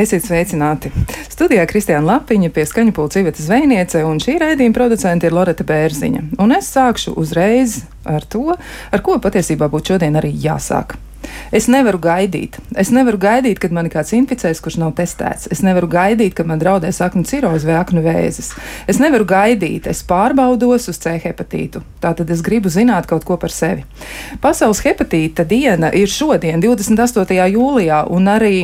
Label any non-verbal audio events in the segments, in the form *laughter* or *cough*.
Esiet sveicināti! Studijā Kristiāna Lapiņa pie skaņu pulca Iveta Zvejniece, un šī raidījuma producente ir Loreta Bērziņa. Un es sākšu uzreiz ar to, ar ko patiesībā būtu šodien arī jāsāk. Es nevaru gaidīt. Es nevaru gaidīt, kad mani kāds inficēs, kurš nav testēts. Es nevaru gaidīt, kad man draudēs aknu ciroze vai aknu vēzis. Es nevaru gaidīt, es pārbaudos uz C hepatītu. Tātad es gribu zināt kaut ko par sevi. Pasaules hepatīta diena ir šodien, 28. jūlijā, un arī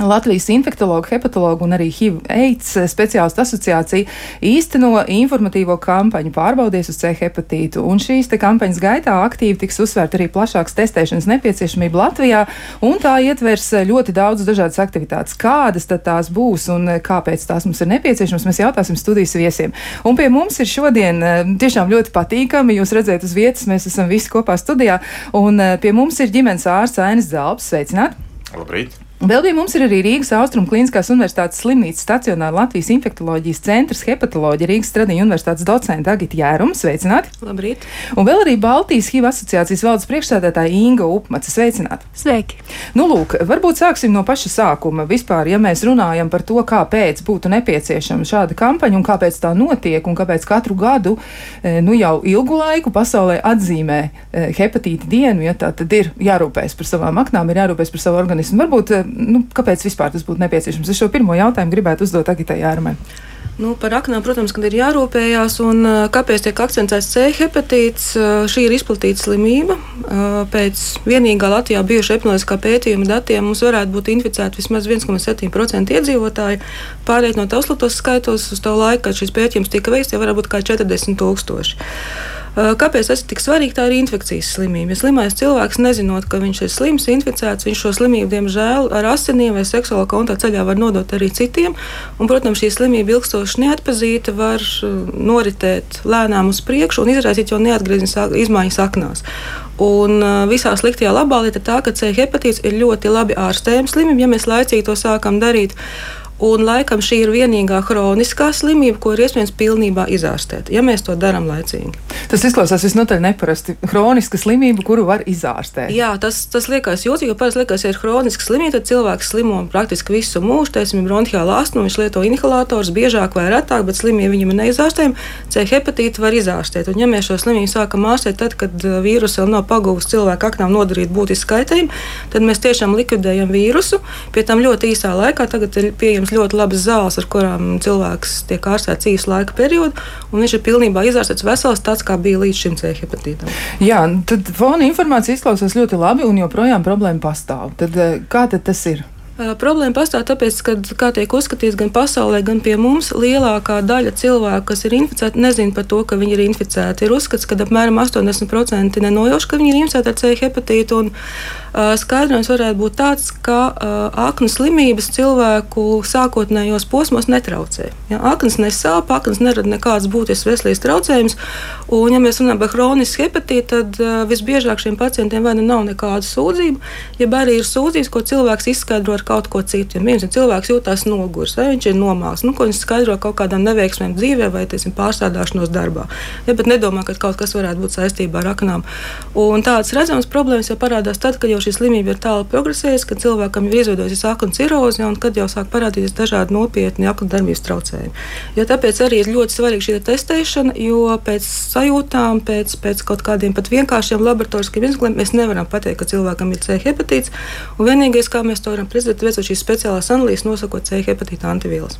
Latvijas infektologu, hepatologu un arī HIV-AIDS speciālistu asociācija īsteno informatīvo kampaņu pārbaudies uz C hepatītu. Un šīs kampaņas gaitā aktīvi tiks uzsvērta arī plašāks testēšanas nepieciešamība Latvijā, un tā ietvers ļoti daudz dažādas aktivitātes. Kādas tad tās būs un kāpēc tās mums ir nepieciešamas, mēs jautāsim studijas viesiem. Un pie mums ir šodien eh, tiešām ļoti patīkami, jūs redzēt uz vietas, mēs esam visi kopā studijā, un eh, pie mums ir ģimenes ārsts Ainis Zelps. Sveicināt! Labrīt! Vēl pie mums ir arī Rīgas Austrum Kliniskās Universitātes slimnīcas stacionāra Latvijas infektoloģijas centrs hepatoloģija Rīgas Stradiņa Universitātes docente Agita Jēruma. Sveicināti! Labrīt! Un vēl arī Baltijas HIV asociācijas valdes priekšsēdētāja Inga Upmaca. Sveicināti! Sveiki! Nu, lūk, varbūt sāksim no paša sākuma. Vispār, ja mēs runājam par to, kāpēc būtu nepieciešama šāda kampaņa un kāpēc tā notiek un kāpēc katru gadu, eh, nu jau ilgu laiku pasaulē atzīmē eh, hepatīta dienu, ja tā tad ir jārūpējas par savām aknām, ir jārūpējas par savu organismu. Varbūt eh, nu, kāpēc vispār tas būtu nepieciešams? Es šo pirmo jautājumu gribētu uzdot Agitai Jārmai. Nu, par aknām, protams, ir jārūpējās. Un, kāpēc tiek akcentēts C hepatīts? Šī ir izplatīta slimība. Pēc vienīgā Latvijā bijušā epidemioloģiskā pētījuma datiem mums varētu būt inficēti vismaz 1,7% iedzīvotāji. Pārējot no tauslatos skaitos uz to laiku, kad šis pētījums tika veikts, jau varētu būt kā 40 tūkstoši. Kāpēc tas ir tik svarīgi? Tā ir infekcijas slimība. Ja slimais cilvēks nezinot, ka viņš ir slims, inficēts, viņš šo slimību, diemžēl, ar asinīm vai seksuālā kontakta ceļā var nodot arī citiem. Un, protams, šī slimība ilgstoši neatpazīta var noritēt lēnām uz priekšu un izraisīt jau neatgriezniskas izmaiņas aknās. Un visā sliktajā labā lieta ir tā, ka C hepatīts ir ļoti labi ārstējams slimība, ja mēs laicīgi to sākam darīt. Un laikam šī ir vienīgā hroniskā slimība, ko ir iespējams pilnībā izārstēt, ja mēs to darām laicīgi. Tas izklausās visnotaļ neparasti. Hroniska slimība, kuru var izārstēt. Jā, tas, tas liekas jūtīgi, jo parasti liekas, ja ir hroniska slimība, tad cilvēks slimo praktiski visu mūžu. Teiksim, bronhiāla astma, viņš lieto inhalators biežāk vai retāk, bet slimība viņam ir neizārstējama. C hepatītu var izārstēt. Un, ja mēs šo slimību sākam ārstēt, tad, kad uh, vīruss vēl nav pagūvis cilvēku aknām nodarīt būtisku kaitējumu, tad mēs tiešām likvidējam vīrusu. Pie tam ļoti īsā laikā tagad ir pieejams pieejamas ļoti labas zāles, ar kurām cilvēks tiek ārstēts īsu laika periodu, un viņš ir pilnībā izārstēts vesels tāds, kā bija līdz šim C hepatītam. Jā, tad fona informācija izklausās ļoti labi, un joprojām problēma pastāv. Tad, eh, kā tad tas ir? Problēma pastāv tāpēc, ka, kā tiek uzskatīts gan pasaulē, gan pie mums, lielākā daļa cilvēku, kas ir inficēti, nezina par to, ka viņi ir inficēti. Ir uzskats, ka apmēram 80% nenojauš, ka viņi ir inficēti ar C hepatītu. Un, uh, skaidrojums varētu būt tāds, ka uh, aknu slimības cilvēku sākotnējos posmos netraucē. Ja, aknas nesāp, aknas nerada nekādas būtiskas veselības traucējumus. Un, ja mēs runājam par chronisku hepatītu, tad uh, visbiežāk šiem pacientiem vai nu nav nekāda sūdzība, ja arī ir sūdzības, ko cilvēks izskaidro ar kaut ko citu. Ja viens cilvēks jūtas noguris, vai viņš ir nomāks, nu, ko viņš skaidro kaut kādām neveiksmēm dzīvē vai tiesim, pārstrādāšanos darbā. Ja, bet nedomā, ka kaut kas varētu būt saistībā ar aknām. Un tādas redzamas problēmas jau parādās tad, kad jau šī slimība ir tālu progresējusi, kad cilvēkam ir izveidojusies aknu ciroze un kad jau sāk parādīties dažādi nopietni aknu darbības traucējumi. Jo tāpēc arī ir ļoti svarīga šī testēšana, jo pēc sajūtām, pēc, pēc kaut kādiem pat vienkāršiem laboratoriskiem izmeklējumiem mēs nevaram pateikt, ka cilvēkam ir C hepatīts. Un vienīgais, kā mēs to varam precizēt, veicot šīs speciālās analīzes, nosakot C hepatīta antivielas.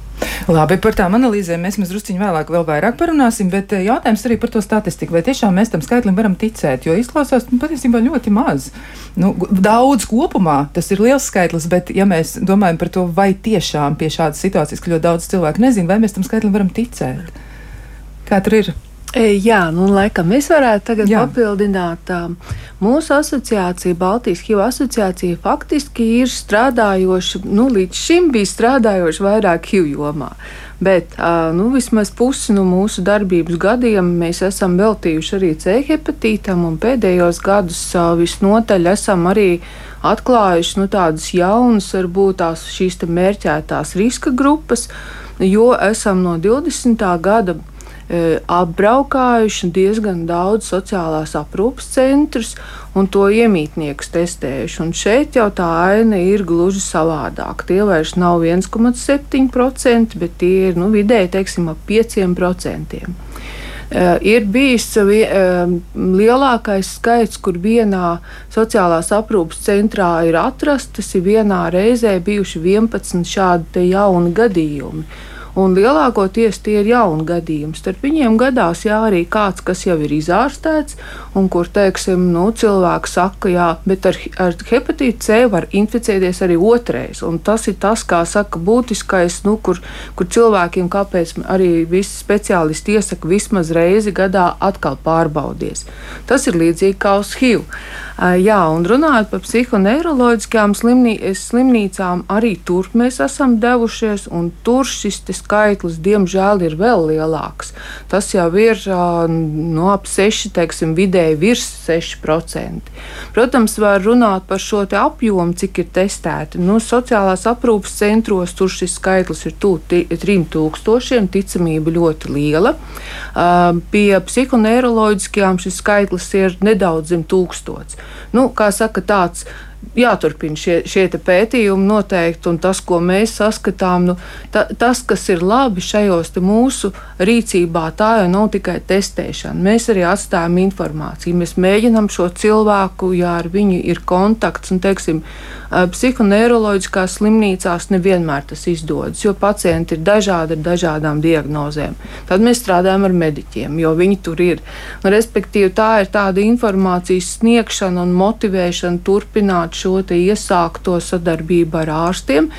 Labi, par tām analīzēm mēs druskuļi vēlāk vēl vairāk parunāsim, bet eh, jautājums arī par to statistiku. Vai tiešām mēs tam skaitlim varam ticēt? Jo izklausās nu, patiesībā ļoti maz. Nu, daudz kopumā tas ir liels skaitlis, bet ja mēs domājam par to, vai tiešām pie šādas situācijas, ka ļoti daudz cilvēku nezina, vai mēs tam skaitlim varam ticēt? Kā tur ir? E, jā, nu, laikam mēs varētu tagad Jā. papildināt. Mūsu asociācija, Baltijas HIV asociācija, faktiski ir strādājoša, nu, līdz šim bija strādājoša vairāk HIV jomā. Bet nu, vismaz pusi no mūsu darbības gadiem mēs esam veltījuši arī C hepatītam, un pēdējos gadus visnotaļ esam arī atklājuši nu, tādas jaunas, varbūt tās šīs mērķētās riska grupas, jo esam no 20. gada apbraukājuši diezgan daudz sociālās aprūpes centrus un to iemītniekus testējuši. Un šeit jau tā aina ir gluži savādāka. Tie vairs nav 1,7%, bet tie ir nu, vidēji teiksim, ap 5%. Uh, ir bijis uh, lielākais skaits, kur vienā sociālās aprūpes centrā ir atrastas, ir vienā reizē bijuši 11 šādi jauni gadījumi. Un lielākoties tie ir jauni gadījumi. Starp viņiem gadās jā, arī kāds, kas jau ir izārstēts, un kur, teiksim, nu, cilvēks saka, jā, bet ar, ar hepatītu C var inficēties arī otrais. Tas ir tas, kā saka, būtiskais, nu, kur, kur cilvēkiem, kāpēc arī visi speciālisti iesaka vismaz reizi gadā atkal pārbaudies. Tas ir līdzīgi kā uz HIV. Jā, un runājot par psihoneiroloģiskajām slimnī, slimnīcām, arī tur mēs esam devušies, un tur šis skaitlis, diemžēl, ir vēl lielāks. Tas jau ir no ap 6, teiksim, vidēji virs 6%. Protams, var runāt par šo apjomu, cik ir testēti. Nu, sociālās aprūpas centros tur šis skaitlis ir tuvu 3000, ticamība ļoti liela. Pie psihoneiroloģiskajām šis skaitlis ir nedaudz zem tūkstots nu, kā saka, tāds jāturpina šie, šie pētījumi noteikti, un tas, ko mēs saskatām, nu, ta, tas, kas ir labi šajos mūsu rīcībā, tā jau nav tikai testēšana. Mēs arī atstājam informāciju. Mēs mēģinām šo cilvēku, ja ar viņu ir kontakts, un, teiksim, psihoneiroloģiskās slimnīcās nevienmēr tas izdodas, jo pacienti ir dažādi ar dažādām diagnozēm. Tad mēs strādājam ar mediķiem, jo viņi tur ir. Un, respektīvi, tā ir tāda informācijas sniegšana un motivēšana turpināt šo iesākto sadarbību ar ārstiem.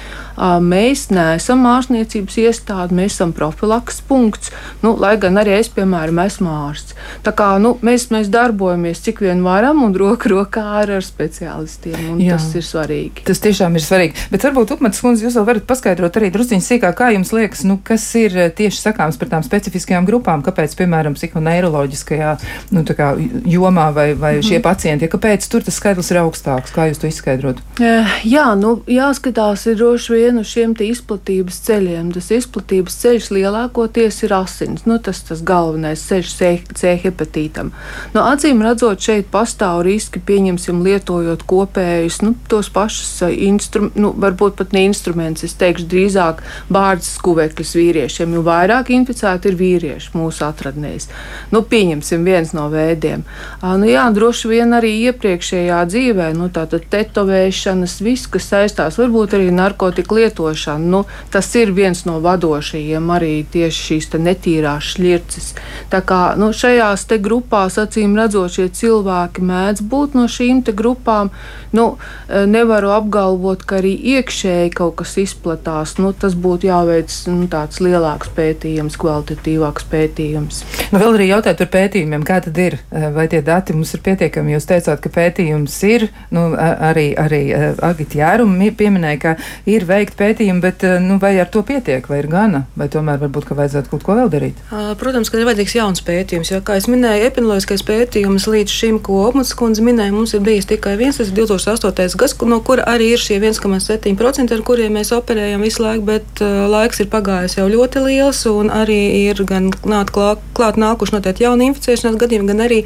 Mēs neesam ārstniecības iestāde, mēs esam profilaks punkts, nu, lai gan arī es, piemēram, esmu ārsts. Tā kā nu, mēs, mēs darbojamies cik vien varam un roku rokā ar, ar speciālistiem, un Jā. tas ir svarīgi. Tas tiešām ir svarīgi. Bet varbūt, Upmatas kundze, jūs vēl varat paskaidrot arī drusciņi sīkāk, kā jums liekas, nu, kas ir tieši sakāms par tām specifiskajām grupām, kāpēc, piemēram, psihoneiroloģiskajā nu, kā, jomā vai, vai šie mm pacienti, ja kāpēc tur tas skaitlis ir augstāks, kā jūs to izskaidrot? Jā, nu, jāskatās ir droši vien uz šiem izplatības ceļiem. Tas izplatības ceļš lielākoties ir asins. Nu, tas tas galvenais ceļš C, hepatītam. Nu, acīm redzot, šeit pastāv riski, pieņemsim, lietojot kopējus, nu, tos pašus instrumentus, nu, varbūt pat ne instrumentus, es teikšu, drīzāk bārdas skuvekļus vīriešiem, jo vairāk inficēti ir vīrieši mūsu atradnēs. Nu, pieņemsim viens no veidiem. Nu, jā, droši vien arī iepriekšējā dzīvē, nu, tātad tetovēšanas, viss, kas saistās varbūt arī narkotiku lietošanu. Nu, tas ir viens no vadošajiem arī tieši šīs netīrās šķirces. Tā kā nu, šajās grupās, acīm redzot, šie cilvēki mēdz būt no šīm grupām. Nu, e, nevaru apgalvot, ka arī iekšēji kaut kas izplatās. Nu, tas būtu jāveic nu, tāds lielāks pētījums, kvalitatīvāks pētījums. Nu, vēl arī jautāt par pētījumiem, kā tad ir? E, vai tie dati mums ir pietiekami? Jūs teicāt, ka pētījums ir, nu, arī, arī e, Agita Jēruma pieminēja, ka ir veikts veikt pētījumu, bet eh, nu, vai ar to pietiek, vai ir gana, vai tomēr varbūt vajadzētu kaut ko vēl darīt? Protams, ka ir vajadzīgs jauns pētījums, jo, kā jau minēju, epidemioloģiskais pētījums līdz šim, ko Opmats kundze minēja, mums ir bijis tikai viens, tas ir 2008. gads, no kura arī ir šie 1,7%, ar kuriem mēs operējam visu laiku, bet uh, laiks ir pagājis jau ļoti liels, un arī ir gan klāt, klāt nākuši noteikti jauni inficēšanās gadījumi, gan arī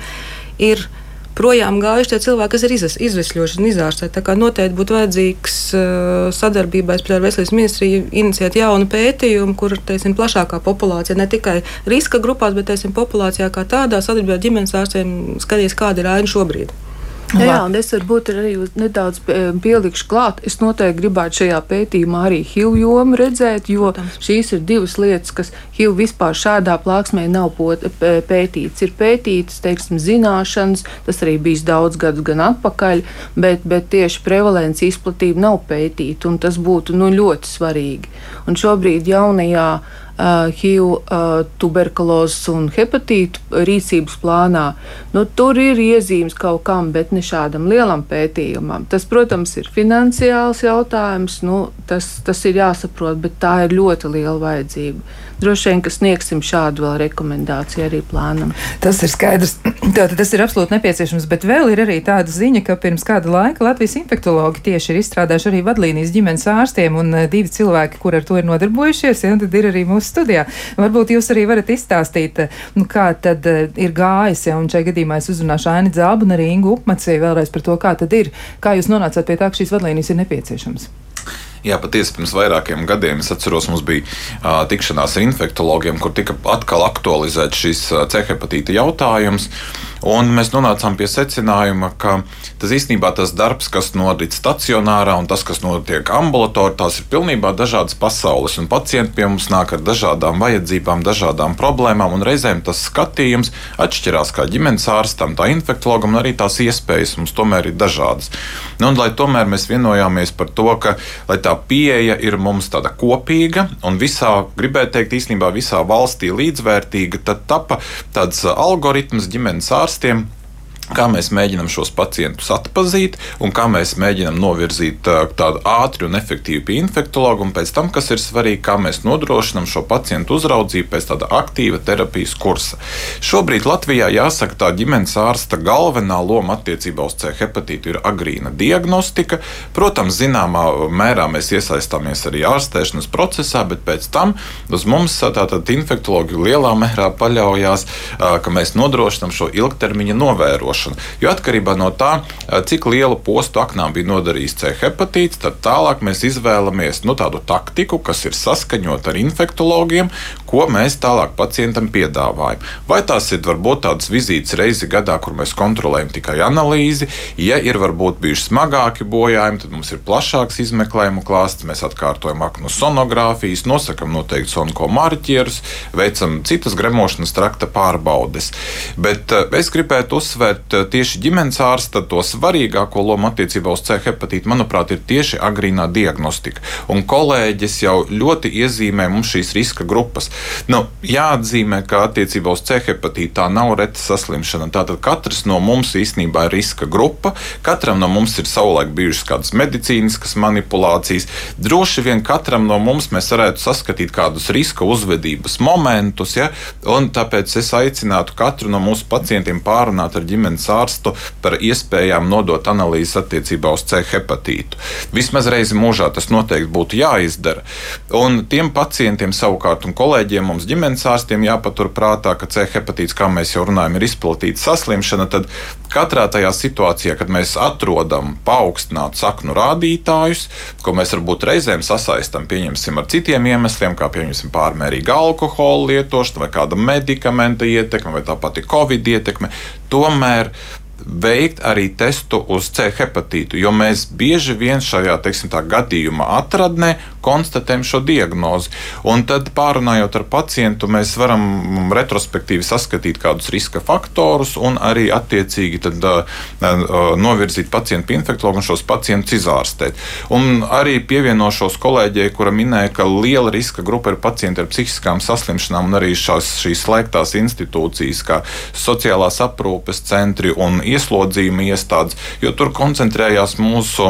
ir projām gājuši tie cilvēki, kas ir izvesļojuši un izārstēti. Tā kā noteikti būtu vajadzīgs uh, sadarbībā ar veselības ministriju inicijēt jaunu pētījumu, kur teiksim, plašākā populācija, ne tikai riska grupās, bet teiksim, populācijā kā tādā sadarbībā ar ģimenes ārstiem skatīs, kāda ir aina šobrīd. Jā, jā, un es varbūt arī nedaudz pielikšu klāt. Es noteikti gribētu šajā pētījumā arī HIV jomu redzēt, jo Protams. šīs ir divas lietas, kas HIV vispār šādā plāksnē nav pētītas. Ir pētītas, teiksim, zināšanas, tas arī bijis daudz gadus gan atpakaļ, bet, bet tieši prevalence izplatība nav pētīta, un tas būtu nu, ļoti svarīgi. Un šobrīd jaunajā HIV, uh, tuberkulozes un hepatītu rīcības plānā, nu, tur ir iezīmes kaut kam, bet ne šādam lielam pētījumam. Tas, protams, ir finansiāls jautājums, nu, tas, tas ir jāsaprot, bet tā ir ļoti liela vajadzība. Droši vien, ka sniegsim šādu vēl rekomendāciju arī plānam. Tas ir skaidrs. Tātad tas ir absolūti nepieciešams, bet vēl ir arī tāda ziņa, ka pirms kāda laika Latvijas infektologi tieši ir izstrādājuši arī vadlīnijas ģimenes ārstiem un eh, divi cilvēki, kur ar to ir nodarbojušies, ja, tad ir arī mūsu studijā. Varbūt jūs arī varat izstāstīt, eh, nu, kā tad eh, ir gājis, ja, un šajā gadījumā es uzrunāšu Aini Dzābu un arī Ingu Upmaciju vēlreiz par to, kā tad ir, kā jūs nonācāt pie tā, ka šīs vadlīnijas ir nepieciešamas. Jā, patiesi pirms vairākiem gadiem es atceros, mums bija uh, tikšanās ar infektologiem, kur tika atkal aktualizēts šis uh, C hepatīta jautājums. Un mēs nonācām pie secinājuma, ka tas īstenībā tas darbs, kas notiek stacionārā un tas, kas notiek ambulatorā, tās ir pilnībā dažādas pasaules. Un pacienti pie mums nāk ar dažādām vajadzībām, dažādām problēmām, un reizēm tas skatījums atšķirās kā ģimenes ārstam, tā infektologam, un arī tās iespējas mums tomēr ir dažādas. Nu, un, lai tomēr mēs vienojāmies par to, ka tā pieeja ir mums tāda kopīga un visā, gribētu teikt, īstenībā visā valstī līdzvērtīga, tad tapa tāds algoritms ģimenes ārstiem ārstiem kā mēs mēģinām šos pacientus atpazīt un kā mēs mēģinām novirzīt tādu ātru un efektīvu pie infektologa. Un pēc tam, kas ir svarīgi, kā mēs nodrošinām šo pacientu uzraudzību pēc tāda aktīva terapijas kursa. Šobrīd Latvijā jāsaka, tā ģimenes ārsta galvenā loma attiecībā uz C hepatītu ir agrīna diagnostika. Protams, zināmā mērā mēs iesaistāmies arī ārstēšanas procesā, bet pēc tam uz mums tātad infektologi lielā mērā paļaujas, ka mēs nodrošinām šo ilgtermiņa novērošanu apkarošanu. Jo atkarībā no tā, cik lielu postu aknām bija nodarījis C hepatīts, tad tālāk mēs izvēlamies nu, tādu taktiku, kas ir saskaņota ar infektologiem, ko mēs tālāk pacientam piedāvājam. Vai tās ir varbūt tādas vizītes reizi gadā, kur mēs kontrolējam tikai analīzi, ja ir varbūt bijuši smagāki bojājumi, tad mums ir plašāks izmeklējumu klāsts, mēs atkārtojam aknu sonogrāfijas, nosakam noteikti sonko marķierus, veicam citas gremošanas trakta pārbaudes. Bet es gribētu uzsvērt bet eh, tieši ģimenes ārsta to svarīgāko lomu attiecībā uz C hepatītu, manuprāt, ir tieši agrīnā diagnostika. Un kolēģis jau ļoti iezīmē mums šīs riska grupas. Nu, jāatzīmē, ka attiecībā uz C hepatītu tā nav reta saslimšana. Tātad katrs no mums īstenībā ir riska grupa, katram no mums ir savulaik bijušas kādas medicīniskas manipulācijas. Droši vien katram no mums mēs varētu saskatīt kādus riska uzvedības momentus, ja? un tāpēc es aicinātu katru no mūsu pacientiem pārunāt ar ģimenes ģimenes ārstu par iespējām nodot analīzes attiecībā uz C hepatītu. Vismaz reizi mūžā tas noteikti būtu jāizdara. Un tiem pacientiem savukārt un kolēģiem mums ģimenes ārstiem jāpatur prātā, ka C hepatīts, kā mēs jau runājam, ir izplatīta saslimšana. Tad katrā tajā situācijā, kad mēs atrodam paaugstinātu saknu rādītājus, ko mēs varbūt reizēm sasaistām ar citiem iemesliem, kā piemēram pārmērīga alkohola lietošana vai kāda medikamenta ietekme vai tā pati covid ietekme, tomēr veikt arī testu uz C hepatītu, jo mēs bieži vien šajā teiksim, gadījumā atradnē konstatējam šo diagnozi. Un tad, pārunājot ar pacientu, mēs varam retrospektīvi saskatīt kādus riska faktorus un arī attiecīgi tad, uh, novirzīt pacientu pie infektologa un šos pacientus izārstēt. Un arī pievienošos kolēģei, kura minēja, ka liela riska grupa ir pacienti ar psihiskām saslimšanām un arī šās, šīs slēgtās institūcijas, kā sociālās aprūpes centri un ieslodzījuma iestādes, jo tur koncentrējās mūsu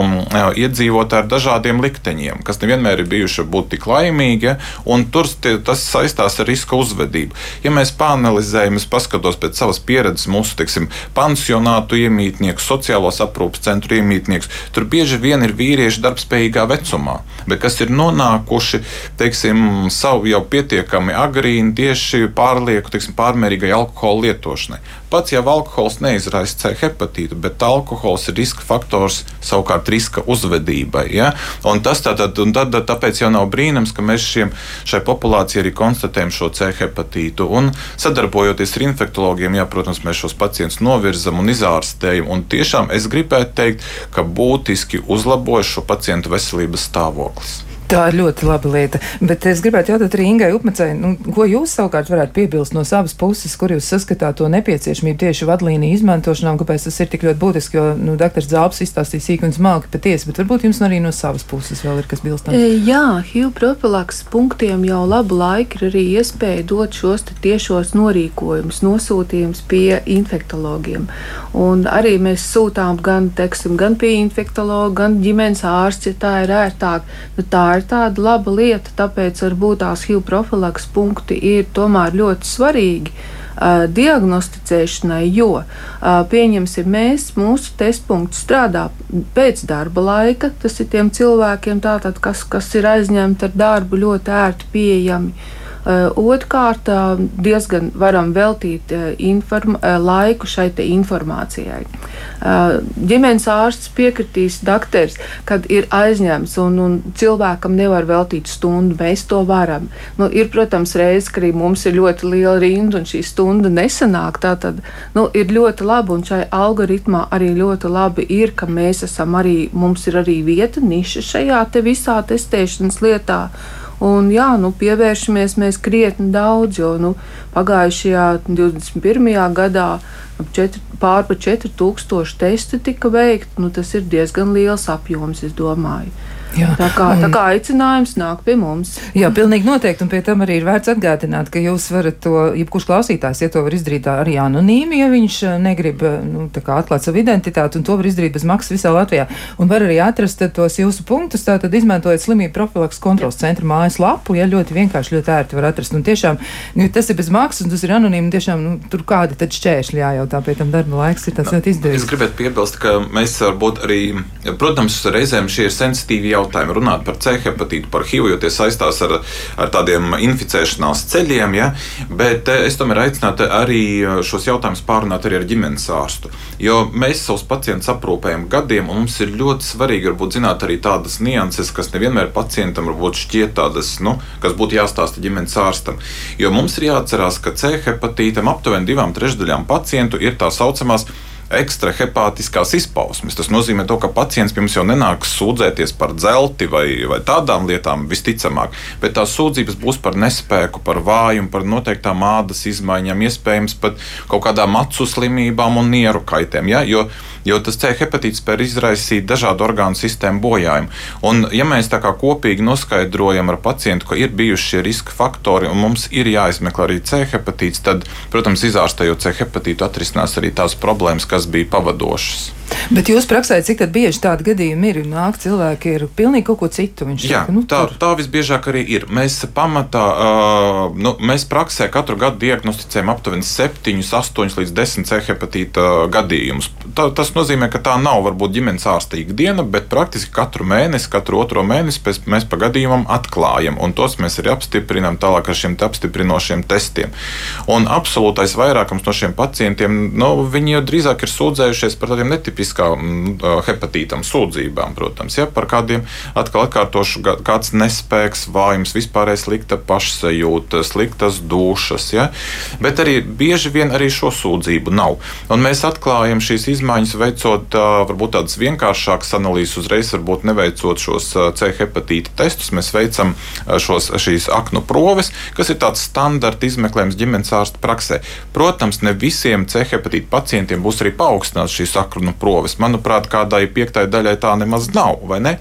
iedzīvotāji ar dažādiem likteņiem, kas nevienmēr ir bijuši būt tik laimīgi, un tur tas saistās ar riska uzvedību. Ja mēs panelizējam, es paskatos pēc savas pieredzes mūsu, teiksim, pansionātu iemītnieku, sociālos aprūpas centru iemītniekus, tur bieži vien ir vīrieši darbspējīgā vecumā, bet kas ir nonākuši, teiksim, savu jau pietiekami agrīni tieši pārlieku, teiksim, pārmērīgai alkohola lietošanai. Pats jau alkohols neizraisa C hepatītu, bet alkohols ir riska faktors savukārt riska uzvedībai. Ja? Un tas tātad, un tad, tāpēc jau nav brīnums, ka mēs šiem, šai populācijai arī konstatējam šo C hepatītu. Un sadarbojoties ar infektologiem, jā, protams, mēs šos pacientus novirzam un izārstējam. Un tiešām es gribētu teikt, ka būtiski uzlabojas šo pacientu veselības stāvoklis. Tā ir ļoti laba lieta. Bet es gribētu jautāt arī Ingai Upmecai, nu, ko jūs savukārt varētu piebilst no savas puses, kur jūs saskatāt to nepieciešamību tieši vadlīniju izmantošanā un kāpēc tas ir tik ļoti būtiski, jo, nu, doktors Zābs izstāstīja sīk un smalki patiesi, bet varbūt jums arī no savas puses vēl ir kas bilstams. E, jā, HIV profilaks punktiem jau labu laiku ir arī iespēja dot šos tiešos norīkojumus, nosūtījumus pie infektologiem. Un arī mēs sūtām gan, teksim, gan pie infektologa, gan ģimenes ārsts, ja tā ir ērtāk. Nu, tā ir tāda laba lieta, tāpēc varbūt tās HIV profilaks punkti ir tomēr ļoti svarīgi. Uh, diagnosticēšanai, jo uh, pieņemsim, mēs, mūsu testpunkts strādā pēc darba laika. Tas ir tiem cilvēkiem, tātad, kas, kas ir aizņemti ar darbu, ļoti ērti pieejami. Eh, Otrkārt, eh, diezgan varam veltīt eh, inform, laiku šai informācijai. Ģimenes ārsts piekritīs, doktors, kad ir aizņemts un, un cilvēkam nevar veltīt stundu. Mēs to varam. Nu, ir, protams, reizes, ka arī mums ir ļoti liela rinda un šī stunda nesanāk. Tā tad nu, ir ļoti labi un šai algoritmā arī ļoti labi ir, ka mēs esam arī, mums ir arī vieta, niša šajā te visā testēšanas lietā. Un, jā, nu, pievēršamies mēs krietni daudz, jo nu, pagājušajā 21. gadā pār pa 4000 testu tika veikti. Nu, tas ir diezgan liels apjoms, es domāju. Jā. Tā, kā, tā kā aicinājums nāk pie mums. Jā, pilnīgi noteikti. Un pie tam arī ir vērts atgādināt, ka jūs varat to, jebkurš klausītājs, ja to var izdarīt arī anonīmi, ja viņš eh, negrib eh, nu, atklāt savu identitāti, un to var izdarīt bez maksas visā Latvijā. Un var arī atrast tos jūsu punktus, tātad izmantojot slimību profilaks kontrols centra mājaslapu, ja ļoti vienkārši, ļoti ērti var atrast. Un tiešām, nu, tas ir bez maksas, un tas ir anonīmi, tiešām, nu, tur kādi tad šķēršļi jājautā, pie tam darba laiks ir tas ļoti izdevīgs. Es gribētu piebilst, ka mēs varbūt arī, protams, reizēm šie ir sensitīvi jautājumi jautājumi, runāt par C hepatītu, par HIV, jo tie saistās ar, ar tādiem inficēšanās ceļiem. Ja? Bet eh, es tomēr aicinātu arī eh, šos jautājumus pārunāt arī ar ģimenes ārstu. Jo mēs savus pacientus aprūpējam gadiem, un mums ir ļoti svarīgi varbūt, zināt arī tādas nianses, kas nevienmēr pacientam varbūt šķiet tādas, nu, kas būtu jāstāsta ģimenes ārstam. Jo mums ir jāatcerās, ka C hepatītam aptuveni divām trešdaļām pacientu ir tā saucamās ekstrahepātiskās izpausmes. Tas nozīmē, to, ka pacients pie mums jau nenāks sūdzēties par dzelti vai, vai tādām lietām, visticamāk, bet tās sūdzības būs par nespēku, par vājumu, par noteiktām ādas izmaiņām, iespējams pat kaut kādām acu slimībām un nieru kaitēm. Ja? Jo, jo tas C hepatīts spēj izraisīt dažādu orgānu sistēmu bojājumu. Un, ja mēs tā kā kopīgi noskaidrojam ar pacientu, ka ir bijuši šie riska faktori un mums ir jāizmeklē arī C hepatīts, tad, protams, izārstējot C hepatītu, atrisinās arī tās problēmas, kas bija pavadošas. Bet jūs praksē, cik bieži tādi gadījumi ir? Nāk cilvēki ar pilnīgi kaut ko citu. Jā, saka, nu, tā, tur. tā visbiežāk arī ir. Mēs pamatā, uh, nu, mēs praksē katru gadu diagnosticējam aptuveni 7, 8 līdz 10 C hepatīta gadījumus. Tā, tas nozīmē, ka tā nav varbūt ģimenes ārsta ikdiena, bet praktiski katru mēnesi, katru otro mēnesi pēc, mēs pa gadījumam atklājam, un tos mēs arī apstiprinām tālāk ar šiem apstiprinošiem testiem. Un absolūtais vairākums no šiem pacientiem, nu, viņi jau drīzāk ir sūdzējušies par tādiem netipiskām mm, hepatītam sūdzībām, protams, ja, par kādiem atkal atkārtošu, kāds nespēks, vājums, vispārējais slikta pašsajūta, sliktas dušas, ja, bet arī bieži vien arī šo sūdzību nav. Un mēs atklājam šīs izmaiņas veicot varbūt tādas vienkāršākas analīzes, uzreiz varbūt neveicot šos C hepatīta testus, mēs veicam šos, šīs aknu proves, kas ir tāds standarta izmeklējums ģimenes ārsta praksē. Protams, ne visiem C hepatīta pacientiem būs arī paaugstināts šīs aknu proves. Manuprāt, kādai piektai daļai tā nemaz nav, vai ne?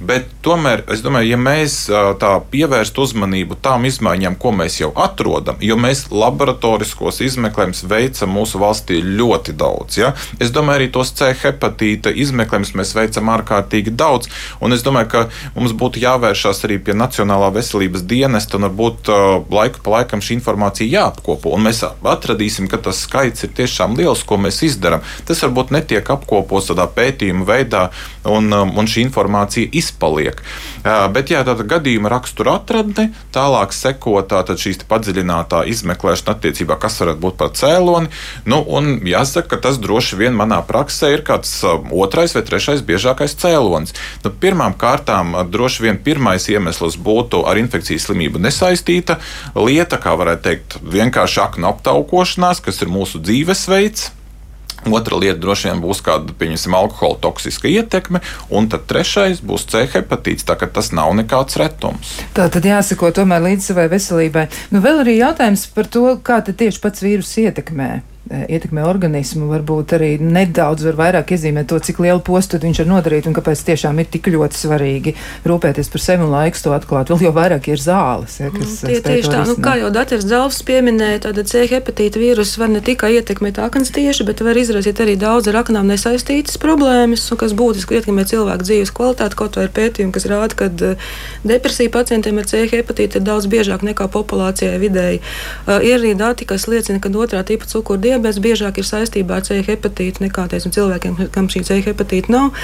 Bet tomēr, es domāju, ja mēs tā pievērstu uzmanību tām izmaiņām, ko mēs jau atrodam, jo mēs laboratoriskos izmeklējumus veicam mūsu valstī ļoti daudz. Ja? Es domāju, arī tos C hepatīta izmeklējumus mēs veicam ārkārtīgi daudz, un es domāju, ka mums būtu jāvēršās arī pie Nacionālā veselības dienesta, un varbūt laiku pa laikam šī informācija jāapkopo, un mēs atradīsim, ka tas skaits ir tiešām liels, ko mēs izdarām. Tas varbūt netiek apkopots tādā pētījuma veidā, un, um, un šī informācija izpaliek. Bet jā, tāda gadījuma rakstura atradne, tālāk seko tātad šīs padziļinātā izmeklēšana attiecībā, kas varētu būt par cēloni. Nu, un jāsaka, ka tas droši vien manā praksē ir kāds um, otrais vai trešais biežākais cēlonis. Nu, pirmām kārtām droši vien pirmais iemesls būtu ar infekcijas slimību nesaistīta lieta, kā varētu teikt, vienkārši aknu aptaukošanās, kas ir mūsu dzīvesveids. Otra lieta droši vien būs kāda, pieņemsim, alkohola toksiska ietekme, un tad trešais būs C hepatīts, tā ka tas nav nekāds retums. Tā tad jāsako tomēr līdz savai veselībai. Nu, vēl arī jautājums par to, kā tieši pats vīrus ietekmē ietekmē organismu, varbūt arī nedaudz var vairāk iezīmēt to, cik lielu postu viņš var nodarīt un kāpēc tiešām ir tik ļoti svarīgi rūpēties par sevi un laiks to atklāt. Vēl jau vairāk ir zāles. Ja, kas Tie, tieši tā, nu, kā jau Dārts Zalfs pieminēja, tad C hepatīta vīruss var ne tikai ietekmēt aknas tieši, bet var izraisīt arī daudz ar aknām nesaistītas problēmas, kas būtiski ietekmē cilvēku dzīves kvalitāti. Kaut vai ir pētījumi, kas rāda, ka depresija pacientiem ar C hepatītu ir daudz biežāk nekā populācijai vidēji. Uh, ir arī dati, kas liecina, ka otrā tipa cukura diabetes biežāk ir saistībā ar C hepatītu nekā teiksim, cilvēkiem, kam šī C hepatīta nav.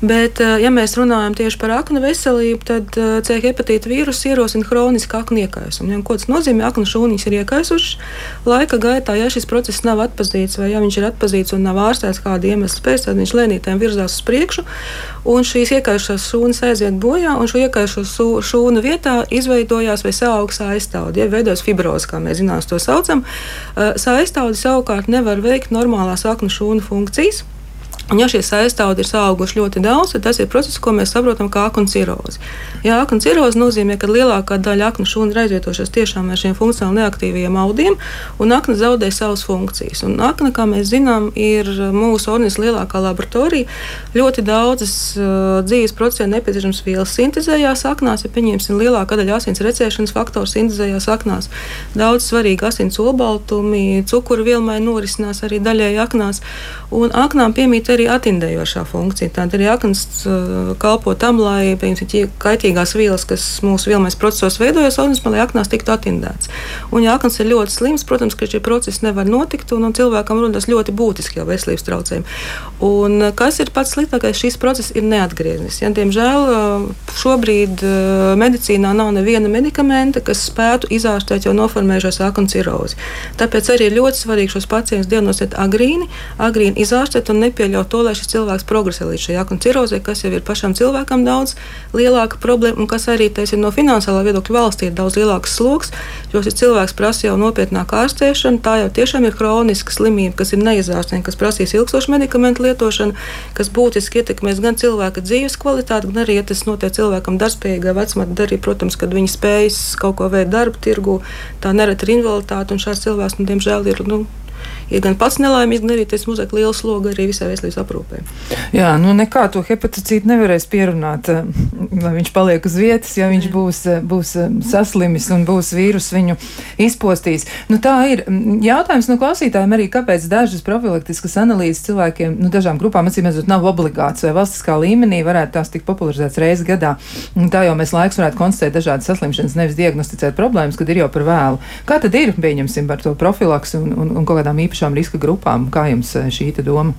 Bet, uh, ja mēs runājam tieši par aknu veselību, tad uh, C hepatīta vīruss ierosina hronisku aknu iekaisumu. Ja, ko tas nozīmē? Aknu šūniņas ir iekaisušas. Laika gaitā, ja šis process nav atpazīts, vai ja viņš ir atpazīts un nav ārstēts kāda iemesla pēc, tad viņš lēnītēm virzās uz priekšu, un šīs iekaisušās šūnas aiziet bojā, un šo iekaisušo šūnu vietā izveidojās vai saaugs aizstāvdi, ja veidojas fibrozi, kā mēs zinām, to saucam. Saistāvdi savukārt nevar veikt normālās aknu šūnu funkcijas. Ja šie aizstāvji ir auguši ļoti daudz, tad tas ir process, ko mēs saprotam kā aknu cirozi. Ja aknu cirozi nozīmē, ka lielākā daļa aknu šūnu ir aizvietojušās tiešām ar šiem funkcionāli neaktīviem audiem, un akna zaudē savas funkcijas. Un akna, kā mēs zinām, ir mūsu organisma lielākā laboratorija. Ļoti daudzas uh, dzīves procesā nepieciešamas vielas sintēzējās aknās, ja pieņemsim lielākā daļa asins recēšanas faktoru sintēzējās aknās. Daudz svarīgi asins olbaltumi, cukuru vielmai norisinās arī daļēji aknās, un aknām piemīt arī arī atindējošā funkcija. Tāda arī aknas uh, kalpo tam, lai piemēram, kaitīgās vielas, kas mūsu vielmais procesos veidojas organismā, lai aknās tiktu atindēts. Un, ja aknas ir ļoti slims, protams, ka šie procesi nevar notikt, un, un cilvēkam rodas ļoti būtiski jau veselības traucējumi. Un, uh, kas ir pats sliktākais? Šis process ir neatgrieznis. Ja, diemžēl uh, šobrīd medicīnā nav neviena medikamenta, kas spētu izārstēt jau noformējušos aknu cirozi. Tāpēc arī ir ļoti svarīgi šos pacientus diagnosticēt agrīni, agrīni izārstēt un nepieļaut to, lai šis cilvēks progresē līdz šai aknu cirozē, kas jau ir pašam cilvēkam daudz lielāka problēma un kas arī teiksim, no finansiālā viedokļa valstī ir daudz lielāks sloks. Jo šis cilvēks prasa jau nopietnāku ārstēšanu, tā jau tiešām ir kroniska slimība, kas ir neizārstēma, kas prasīs ilgstošu medikamentu lietošanu, kas būtiski ietekmēs gan cilvēka dzīves kvalitāti, gan arī, ja tas notiek cilvēkam darbspējīgā vecumā, tad arī, protams, kad viņi spējas kaut ko veikt darba tirgu, tā nereti ir invaliditāte, un šāds cilvēks, nu, diemžēl, ir nu, ir gan pats nelaimīgs, gan arī tas uzliek lielu slogu arī visai veselības aprūpē. Jā, nu nekā to hepatocītu nevarēs pierunāt, eh, lai viņš paliek uz vietas, ja viņš būs, eh, būs eh, saslimis un būs vīrus viņu izpostījis. Nu, tā ir jautājums no klausītājiem arī, kāpēc dažas profilaktiskas analīzes cilvēkiem, nu, dažām grupām, acīm redzot, nav obligāts vai valstiskā līmenī varētu tās tik popularizētas reizes gadā. Un tā jau mēs laiks varētu konstatēt dažādas saslimšanas, nevis diagnosticēt problēmas, kad ir jau par vēlu. Kā tad ir, pieņemsim, par to profilaksu un, un, un kaut kādām īpašām riska grupām? Kā jums eh, šī doma?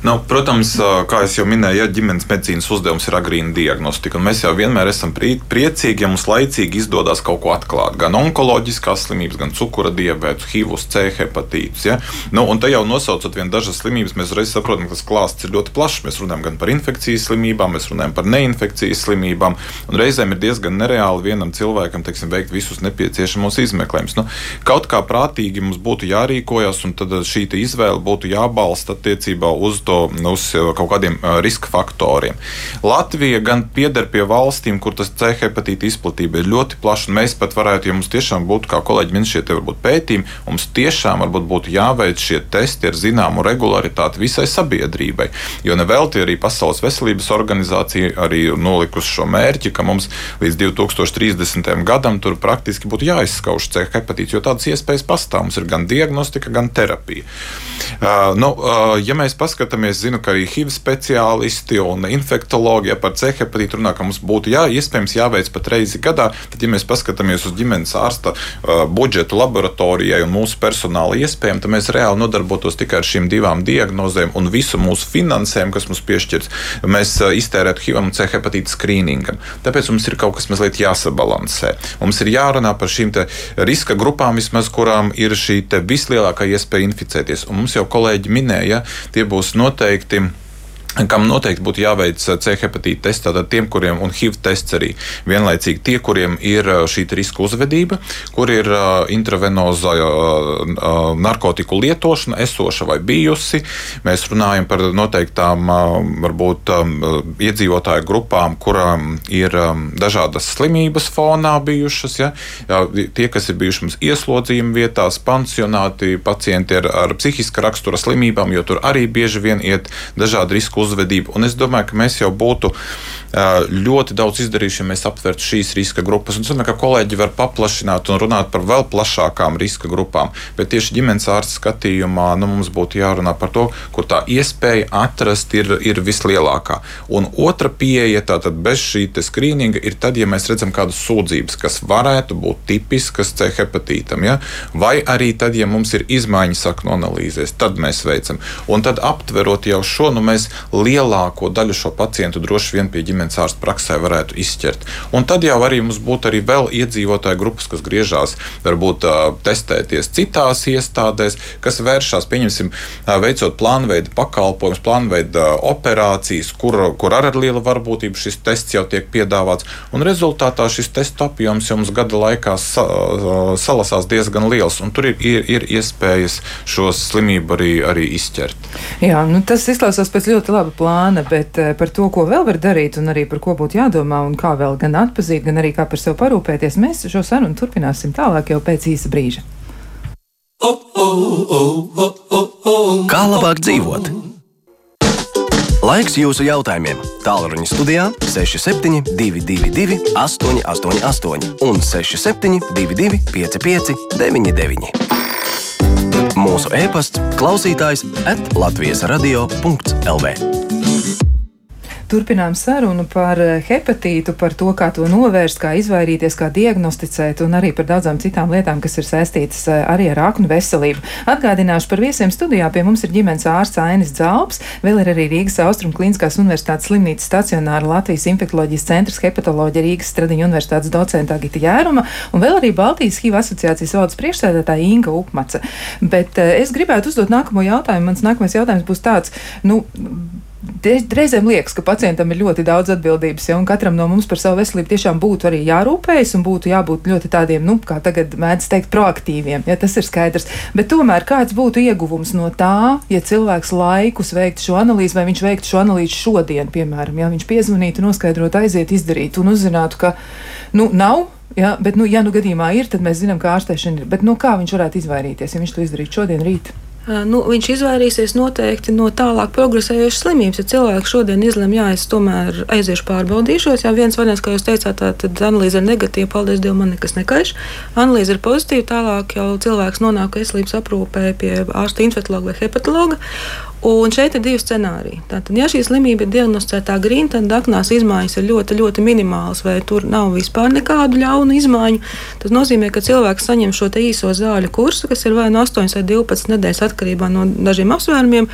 Nu, protams, kā jau minēju, ja ģimenes medicīnas uzdevums ir agrīna diagnostika, un mēs jau vienmēr esam priecīgi, ja mums laicīgi izdodas kaut ko atklāt. Gan onkoloģiskās slimības, gan cukura diabetes, HIV, C hepatītus. Ja? Nu, un te jau nosaucot vien dažas slimības, mēs reiz saprotam, ka tas klāsts ir ļoti plašs. Mēs runājam gan par infekcijas slimībām, mēs runājam par neinfekcijas slimībām, un reizēm ir diezgan nereāli vienam cilvēkam teiksim, veikt visus nepieciešamos izmeklējumus. Nu, kaut kā prātīgi mums būtu jārīkojas, un tad šī izvēle būtu jābalsta attiecībā uz to to uz uh, kaut kādiem uh, riska faktoriem. Latvija gan pieder pie valstīm, kur tas C hepatīta izplatība ir ļoti plaša. Mēs pat varētu, ja mums tiešām būtu, kā kolēģi min, šie pētījumi, mums tiešām būtu jāveic šie testi ar zināmu regularitāti visai sabiedrībai. Jo nevelti arī Pasaules veselības organizācija arī nolikusi šo mērķi, ka mums līdz 2030. gadam tur praktiski būtu jāizskauž C hepatīts, jo tādas iespējas pastāv. Mums ir gan diagnostika, gan terapija. Uh, nu, uh, ja mēs paskatāmies skatāmies, zinu, ka arī HIV speciālisti un infektologi ja par C hepatītu runā, ka mums būtu jā, iespējams jāveic pat reizi gadā. Tad, ja mēs paskatāmies uz ģimenes ārsta uh, budžetu laboratorijai un mūsu personāla iespējām, tad mēs reāli nodarbotos tikai ar šīm divām diagnozēm un visu mūsu finansējumu, kas mums piešķirts, mēs uh, iztērētu HIV un C hepatītu skrīningam. Tāpēc mums ir kaut kas mazliet jāsabalansē. Mums ir jārunā par šīm riska grupām, vismaz kurām ir šī vislielākā iespēja inficēties. Un mums jau kolēģi minēja, tie būs noteikti noteikti kam noteikti būtu jāveic C hepatīta tests, tātad tiem, kuriem ir HIV tests arī vienlaicīgi tie, kuriem ir šī riska uzvedība, kur ir intravenoza narkotiku lietošana, esoša vai bijusi. Mēs runājam par noteiktām varbūt iedzīvotāju grupām, kurām ir dažādas slimības fonā bijušas. Ja? Tie, kas ir bijuši mums ieslodzījuma vietās, pansionāti, pacienti ar, ar psihiska rakstura slimībām, jo tur arī bieži vien iet dažādi risku uzvedību. Un es domāju, ka mēs jau būtu ļoti daudz izdarījuši, ja mēs aptvertu šīs riska grupas. Un es domāju, ka kolēģi var paplašināt un runāt par vēl plašākām riska grupām. Bet tieši ģimenes ārsta skatījumā nu, mums būtu jārunā par to, kur tā iespēja atrast ir, ir vislielākā. Un otra pieeja, tātad bez šī skrīninga, ir tad, ja mēs redzam kādas sūdzības, kas varētu būt tipiskas C hepatītam, ja? vai arī tad, ja mums ir izmaiņas saknu analīzēs, tad mēs veicam. Un tad aptverot jau šo, nu, mēs lielāko daļu šo pacientu droši vien pie ģimenes ārsta praksē varētu izķert. Un tad jau arī mums būtu arī vēl iedzīvotāju grupas, kas griežās, varbūt testēties citās iestādēs, kas vēršas, pieņemsim, veicot plānveida pakalpojumus, plānveida operācijas, kur, kur ar lielu varbūtību šis tests jau tiek piedāvāts. Un rezultātā šis testu apjoms jau mums gada laikā sa, salasās diezgan liels, un tur ir, ir, ir iespējas šo slimību arī, arī izķert. Jā, nu tas izklausās pēc ļoti laba plāna, bet par to, ko vēl var darīt un arī par ko būtu jādomā un kā vēl gan atpazīt, gan arī kā par sevi parūpēties, mēs šo sarunu turpināsim tālāk jau pēc īsa brīža. Kā labāk dzīvot? Laiks jūsu jautājumiem. Tālruņa studijā 6722, 888, un 6722, 559, mūsu e-pasts, klausītājs atlatvijas radio.lv. Turpinām sarunu par eh, hepatītu, par to, kā to novērst, kā izvairīties, kā diagnosticēt, un arī par daudzām citām lietām, kas ir saistītas eh, arī ar aknu veselību. Atgādināšu par viesiem studijā. Pie mums ir ģimenes ārsts Ainis Zalps, vēl ir arī Rīgas Austrum Kliniskās Universitātes slimnīcas stacionāra Latvijas infektuoloģijas centrs hepatoloģija Rīgas Stradiņa Universitātes docenta Agita Jēruma, un vēl arī Baltijas HIV asociācijas valdes priekšsēdētāja Inga Upmaca. Bet uh, es gribētu uzdot nākamo jautājumu. Mans nākamais jautājums būs tāds, nu, Reizēm liekas, ka pacientam ir ļoti daudz atbildības, ja, un katram no mums par savu veselību tiešām būtu arī jārūpējas, un būtu jābūt ļoti tādiem, nu, kā tagad mēdz teikt, proaktīviem. Ja, tas ir skaidrs. Bet tomēr kāds būtu ieguvums no tā, ja cilvēks laikus veiktu šo analīzi, vai viņš veiktu šo analīzi šodien, piemēram, ja viņš piezvanītu, noskaidrotu, aiziet, izdarītu un uzzinātu, ka nu, nav. Ja, bet, nu, ja nu gadījumā ir, tad mēs zinām, ka ārstēšana ir. Bet, nu, kā viņš varētu izvairīties, ja viņš to izdarītu šodien, rīt? Nu, viņš izvairīsies noteikti no tālāk progresējošas slimības. Ja cilvēks šodien izlemj, jā, es tomēr aiziešu pārbaudīšos, ja viens variants, kā jūs teicāt, tā, tad analīze ir negatīva, paldies Dievam, man nekas nekaiš. Analīze ir pozitīva, tālāk jau cilvēks nonāk veselības aprūpē pie ārsta infektuologa vai hepatologa. Un šeit ir divi scenāriji. Tātad, ja šī slimība ir diagnosticēta agrīni, tad aknās izmaiņas ir ļoti, ļoti minimālas, vai tur nav vispār nekādu ļaunu izmaiņu. Tas nozīmē, ka cilvēks saņem šo īso zāļu kursu, kas ir vai no 8 vai 12 nedēļas atkarībā no dažiem apsvērumiem,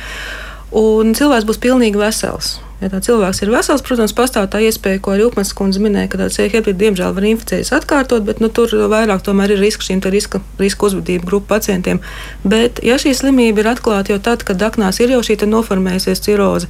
un cilvēks būs pilnīgi vesels. Ja tā cilvēks ir vesels, protams, pastāv tā iespēja, ko arī Upmans kundze minēja, ka C hepatitīda diemžēl var inficēties atkārtot, bet nu, tur vairāk tomēr ir risks šīm riska, riska uzvedību grupu pacientiem. Bet, ja šī slimība ir atklāta jau tad, kad aknās ir jau šī noformējusies ciroze,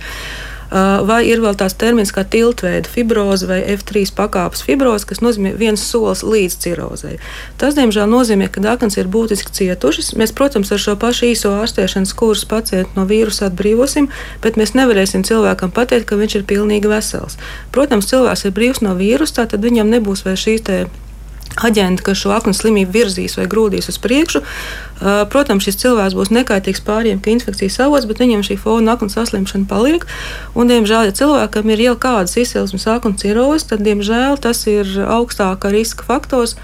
vai ir vēl tās termins kā tiltveida fibroze vai F3 pakāpes fibroze, kas nozīmē viens solis līdz cirozei. Tas, diemžēl, nozīmē, ka daknas ir būtiski cietušas. Mēs, protams, ar šo pašu īso ārstēšanas kursu pacientu no vīrusa atbrīvosim, bet mēs nevarēsim cilvēkam pateikt, ka viņš ir pilnīgi vesels. Protams, cilvēks ir brīvs no vīrusa, tad viņam nebūs vairs šīs aģenti, kas šo aknu slimību virzīs vai grūdīs uz priekšu. Protams, šis cilvēks būs nekaitīgs pāriem, ka infekcijas avots, bet viņam šī fona aknu saslimšana paliek. Un, diemžēl, ja cilvēkam ir jau kādas izcelsmes aknu cirozes, tad, diemžēl, tas ir augstāka riska faktors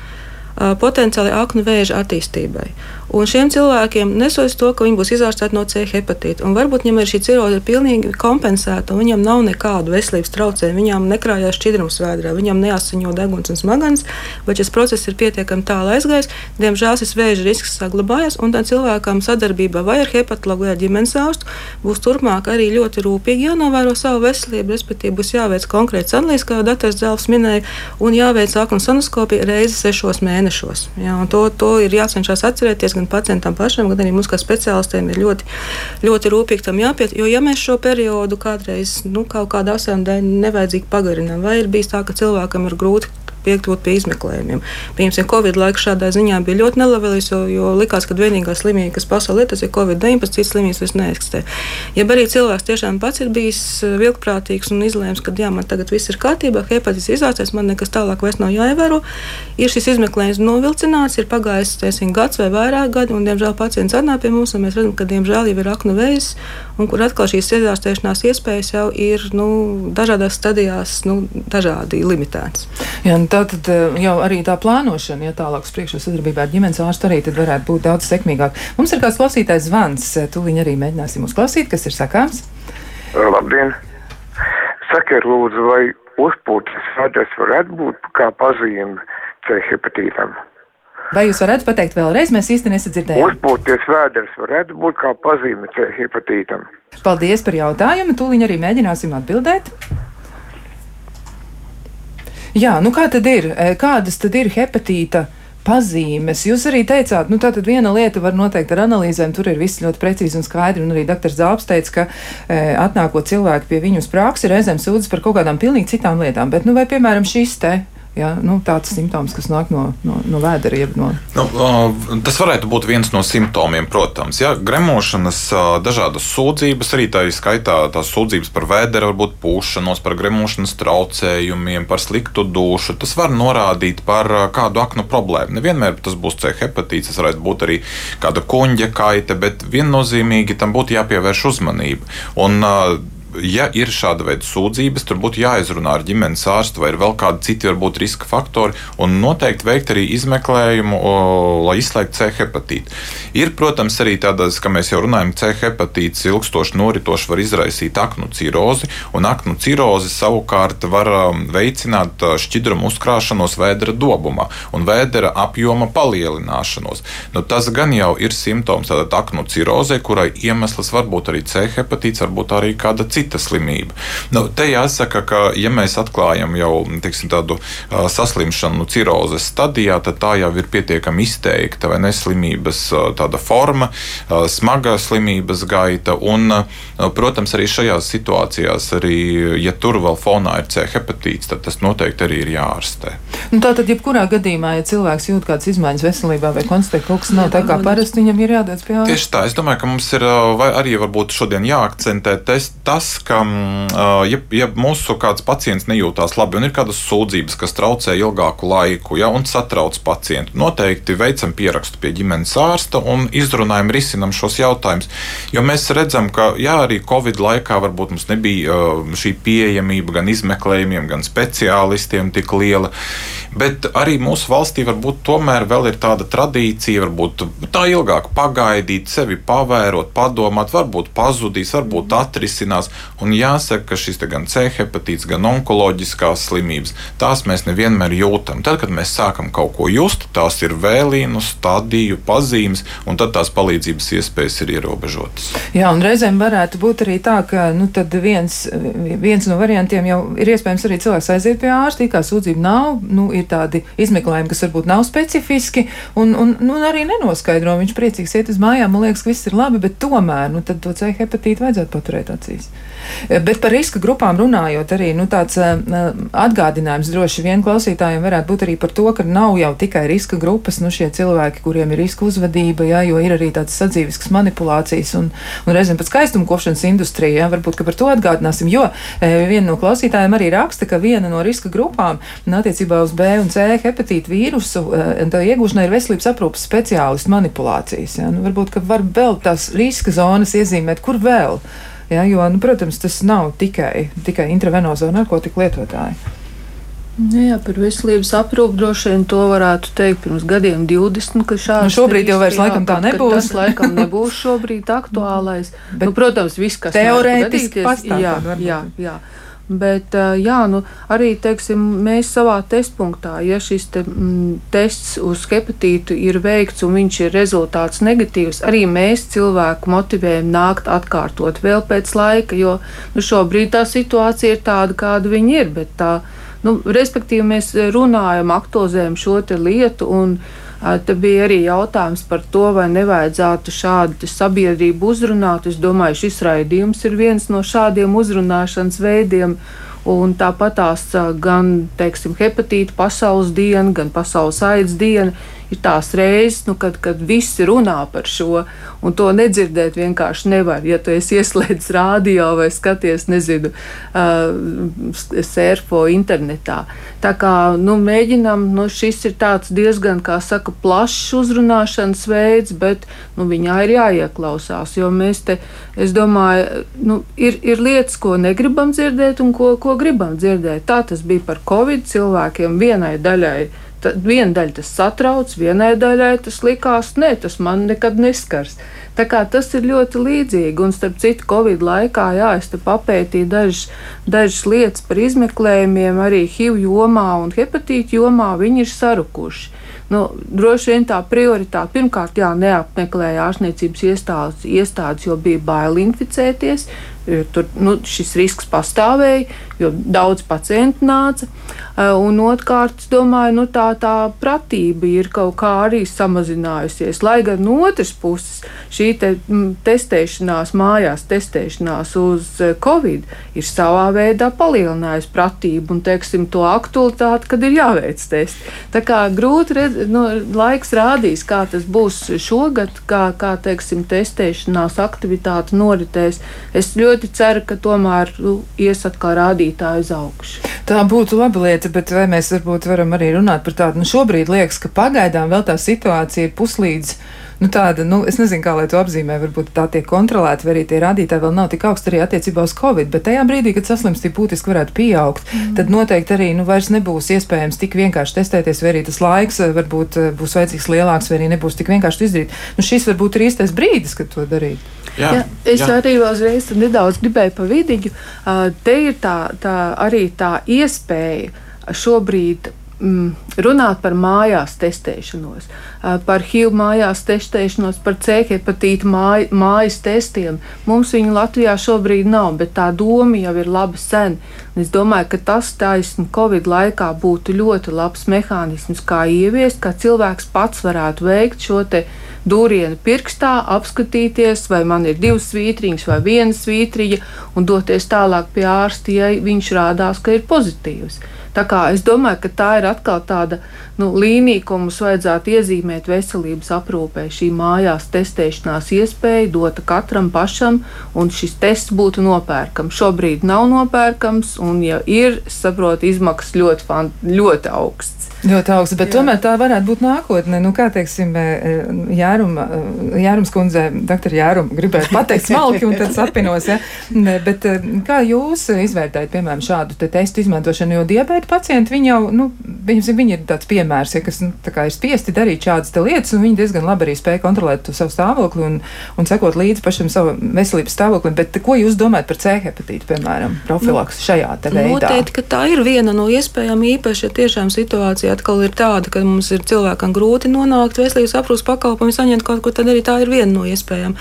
potenciāli aknu vēža attīstībai. Un šiem cilvēkiem nesos to, ka viņi būs izārstēti no C hepatīta. Un varbūt viņam ir šī ciroze ir pilnīgi kompensēta, un viņam nav nekādu veselības traucējumu, viņam nekrājās šķidrums vēdrā, viņam neasiņo deguns un smadzenes, bet šis process ir pietiekami tālu aizgājis. Diemžēl šis vēža risks saglabājas, un tā cilvēkam sadarbībā vai ar hepatologu vai ar ģimenes ārstu būs turpmāk arī ļoti rūpīgi jānovēro savu veselību, respektīvi būs jāveic konkrēts analīzes, kā Dārts Zēls minēja, un jāveic aknu sonoskopija reizi sešos mēnešos. Jā, to, to ir jācenšas atcerēties gan pacientam pašam, gan arī mums kā speciālistiem ir ļoti, ļoti rūpīgi tam jāpiet. Jo, ja mēs šo periodu kādreiz nu, kaut kādā asām dēļ nevajadzīgi pagarinām, vai ir bijis tā, ka cilvēkam ir grūti piekļūt pie izmeklējumiem. Piemēram, Covid laikā šādā ziņā bija ļoti nelabvēlīgs, jo, jo likās, ka vienīgā slimība, kas pasaulē ir, tas ir Covid-19, citas slimības vairs neeksistē. Ja arī cilvēks tiešām pats ir bijis eh, vilkprātīgs un izlēms, ka jā, man tagad viss ir kārtībā, hepatīts izārstēs, man nekas tālāk vairs nav jāievēro, ir šis izmeklējums novilcināts, ir pagājis tiesim, gads vai vairāk gadi, un diemžēl pacients atnāk pie mums, un mēs redzam, ka diemžēl jau ir aknu vējs, un kur atkal šīs izārstēšanās iespējas jau ir nu, dažādās stadijās nu, dažādi limitētas. Jā, Tā tad eh, jau arī tā plānošana, ja tālāk uz priekšu sadarbībā ar ģimenes ārstu arī varētu būt daudz sekmīgāk. Mums ir kāds klausītājs zvans, tūlīt arī mēģināsim uzklausīt, kas ir sakāms. Labdien! Sakiet, lūdzu, vai uzpūtas vadas varētu būt kā pazīme C hepatītam? Vai jūs varētu pateikt vēlreiz? Mēs īsti nesadzirdējām. Uzpūties vēders varētu būt kā pazīme C hepatītam. Paldies par jautājumu. Tūlīt arī mēģināsim atbildēt. Jā, nu kā tad ir? E, kādas tad ir hepatīta? pazīmes. Jūs arī teicāt, nu, tā tad viena lieta var noteikt ar analīzēm, tur ir viss ļoti precīzi un skaidri, un arī dr. Zāps teica, ka e, atnākot cilvēki pie viņu uz praksi, reizēm sūdzas par kaut kādām pilnīgi citām lietām, bet, nu, vai, piemēram, šis te Ja, nu, tāds simptoms, kas nāk no, no, no vēdera. No... Nu, tas varētu būt viens no simptomiem, protams. Ja, gremošanas, dažādas sūdzības, arī tā skaitā tās sūdzības par vēdera, varbūt pūšanos, par gremošanas traucējumiem, par sliktu dušu. Tas var norādīt par kādu aknu problēmu. Nevienmēr tas būs C hepatīts, tas varētu būt arī kāda kuņģa kaita, bet viennozīmīgi tam būtu jāpievērš uzmanība. Un, ja ir šāda veida sūdzības, tur būtu jāizrunā ar ģimenes ārstu vai vēl kādi citi varbūt riska faktori, un noteikti veikt arī izmeklējumu, o, lai izslēgtu C hepatītu. Ir, protams, arī tādas, ka mēs jau runājam, C hepatīts ilgstoši noritoši var izraisīt aknu cirozi, un aknu cirozi savukārt var um, veicināt uh, šķidrumu uzkrāšanos vēdera dobumā un vēdera apjoma palielināšanos. Nu, tas gan jau ir simptoms tātad aknu cirozē, kurai iemesls var būt arī C hepatīts, varbūt arī kāda cita cita slimība. Nu, te jāsaka, ka, ja mēs atklājam jau tiksim, tādu uh, saslimšanu cirozes stadijā, tad tā jau ir pietiekami izteikta vai neslimības uh, forma, uh, smaga slimības gaita. Un, uh, protams, arī šajās situācijās, arī, ja tur vēl fonā ir C hepatīts, tad tas noteikti arī ir jāārstē. Nu, Tātad, jebkurā gadījumā, ja cilvēks jūt kādas izmaiņas veselībā vai konstatē, ka kaut kas nav tā kā parasti, viņam ir jādodas pie ārsta. Tieši tā, es domāju, ka mums ir arī varbūt šodien jāakcentē tas, ka, ja, ja mūsu kāds pacients nejūtās labi un ir kādas sūdzības, kas traucē ilgāku laiku ja, un satrauc pacientu, noteikti veicam pierakstu pie ģimenes ārsta un izrunājam, risinam šos jautājumus. Jo mēs redzam, ka jā, arī Covid laikā varbūt mums nebija šī pieejamība gan izmeklējumiem, gan speciālistiem tik liela. Bet arī mūsu valstī varbūt tomēr vēl ir tāda tradīcija, varbūt tā ilgāk pagaidīt, sevi pavērot, padomāt, varbūt pazudīs, varbūt atrisinās. Un jāsaka, ka šis gan C hepatīts, gan onkoloģiskās slimības, tās mēs nevienmēr jūtam. Tad, kad mēs sākam kaut ko just, tās ir vēlīnu, stadiju pazīmes, un tad tās palīdzības iespējas ir ierobežotas. Jā, un reizēm varētu būt arī tā, ka nu, viens, viens no variantiem jau ir iespējams arī cilvēks aiziet pie ārsta, kā sūdzība nav. Nu, ir tādi izmeklējumi, kas varbūt nav specifiski un, un nu, arī nenoskaidro. Viņš priecīgs iet uz mājām, man liekas, ka viss ir labi, bet tomēr nu, to C hepatītu vajadzētu paturēt acīs. Bet par riska grupām runājot, arī nu, tāds uh, atgādinājums droši vien klausītājiem varētu būt arī par to, ka nav jau tikai riska grupas, nu, šie cilvēki, kuriem ir riska uzvedība, jā, jo ir arī tādas sadzīviskas manipulācijas un, un reizēm pat skaistuma kopšanas industrija. Jā, varbūt par to atgādināsim, jo e, viena no klausītājiem arī raksta, ka viena no riska grupām nu, attiecībā uz B un C hepatītu vīrusu e, iegūšanai ir veselības aprūpas speciālistu manipulācijas. Jā. Nu, varbūt, ka var vēl tās riska zonas iezīmēt, kur vēl. Ja, jo, nu, protams, tas nav tikai, tikai intravenozo narkotiku lietotāji. Nu jā, par veselības aprūpu droši vien to varētu teikt pirms gadiem 20, ka šāds. Nu šobrīd jau vairs laikam tā nebūs. Tas laikam nebūs šobrīd aktuālais. *laughs* Bet nu, protams, viss, kas teorētiski pastāv. Jā, jā, jā. Bet jā, nu, arī teiksim, mēs savā testpunktā, ja šis te, m, tests uz hepatītu ir veikts un viņš ir rezultāts negatīvs, arī mēs cilvēku motivējam nākt atkārtot vēl pēc laika, jo nu, šobrīd tā situācija ir tāda, kāda viņa ir. Tā, nu, respektīvi, mēs runājam, aktualizējam šo lietu. Un, Te bija arī jautājums par to, vai nevajadzētu šādu sabiedrību uzrunāt. Es domāju, šis raidījums ir viens no šādiem uzrunāšanas veidiem. Un tāpat tās gan teiksim, hepatīta pasaules diena, gan pasaules aids diena ir tās reizes, nu, kad, kad visi runā par šo, un to nedzirdēt vienkārši nevar. Ja tu esi ieslēdzis rādio vai skaties, nezinu, uh, sērfo internetā. Tā kā nu, mēģinam, nu, šis ir diezgan, kā saka, plašs uzrunāšanas veids, bet nu, viņā ir jāieklausās, jo mēs te, es domāju, nu, ir, ir lietas, ko negribam dzirdēt un ko, ko gribam dzirdēt. Tā tas bija par Covid cilvēkiem vienai daļai viena daļa tas satrauc, vienai daļai tas likās, nē, tas man nekad neskars. Tā kā tas ir ļoti līdzīgi, un starp citu, Covid laikā, jā, es te papētīju dažas, dažas lietas par izmeklējumiem arī HIV jomā un hepatītu jomā, viņi ir sarukuši. Nu, droši vien tā prioritāte pirmkārt jā, neapmeklēja ārstniecības iestādes, iestādes, jo bija bail inficēties. Tur nu, šis risks pastāvēja, jo daudz pacientu nāca. Eh, un otrkārt, es domāju, nu, tā, tā pratība ir kaut kā arī samazinājusies. Lai gan no otras puses šī te, m, testēšanās, mājās testēšanās uz eh, covid ir savā veidā palielinājusi pratību un teiksim, to aktualitāti, kad ir jāveic testi. Tā kā grūti redzēt, nu, laiks rādīs, kā tas būs šogad, kā, kā teiksim, testēšanās aktivitāte noritēs. Es ļoti ļoti ceru, ka tomēr nu, ies atkal rādītāji uz augšu. Tā būtu laba lieta, bet vai mēs varbūt varam arī runāt par tādu, nu šobrīd liekas, ka pagaidām vēl tā situācija ir puslīdz nu, tāda, nu, es nezinu, kā lai to apzīmē, varbūt tā tiek kontrolēta, vai arī tie rādītāji vēl nav tik augsti arī attiecībā uz covid. Bet tajā brīdī, kad saslimstība būtiski varētu pieaugt, mm. tad noteikti arī nu, vairs nebūs iespējams tik vienkārši testēties, vai arī tas laiks eh, varbūt eh, būs vajadzīgs lielāks, vai arī nebūs tik vienkārši izdarīt. Nu, šis varbūt ir īstais brīdis, kad to darīt. Jā, jā, es jā. arī uzreiz nedaudz gribēju pa vidiņu. Te ir tā, tā, arī tā iespēja šobrīd mm, runāt par mājās testēšanos, par HIV mājās testēšanos, par C hepatītu māj, mājas testiem. Mums viņu Latvijā šobrīd nav, bet tā doma jau ir laba sen. Es domāju, ka tas taisni Covid laikā būtu ļoti labs mehānisms, kā ieviest, kā cilvēks pats varētu veikt šo te dūrienu pirkstā, apskatīties, vai man ir divas svītriņas vai viena svītriņa, un doties tālāk pie ārsta, ja viņš rādās, ka ir pozitīvs. Tā kā es domāju, ka tā ir atkal tāda nu, līnija, ko mums vajadzētu iezīmēt veselības aprūpē. Šī mājās testēšanās iespēja dota katram pašam, un šis tests būtu nopērkams. Šobrīd nav nopērkams, un, ja ir, saprotu, izmaksas ļoti, ļoti augsts. Ļoti augsts, bet Jā. tomēr tā varētu būt nākotne. Nu, kā teiksim, e, Jēruma, e, Jērums kundze, doktor Jēruma, gribētu pateikt smalki un tad *laughs* sapinos, ja? bet e, kā jūs izvērtējat, piemēram, šādu te testu izmantošanu, jo diabēta pacienti, viņi jau, nu, viņi, ir tāds piemērs, ja, kas, nu, ir spiesti darīt šādas lietas, un viņi diezgan labi arī spēja kontrolēt savu stāvokli un, un sekot līdzi pašam savu veselības stāvoklim, bet ko jūs domājat par C hepatītu, piemēram, profilaks nu, šajā te veidā? Noteikti, ka tā ir viena no iespējām īpaši, ja tiešām situācija atkal ir tāda, ka mums ir cilvēkam grūti nonākt veselības aprūpas pakalpojumu, saņemt kaut ko, tad arī tā ir viena no iespējām.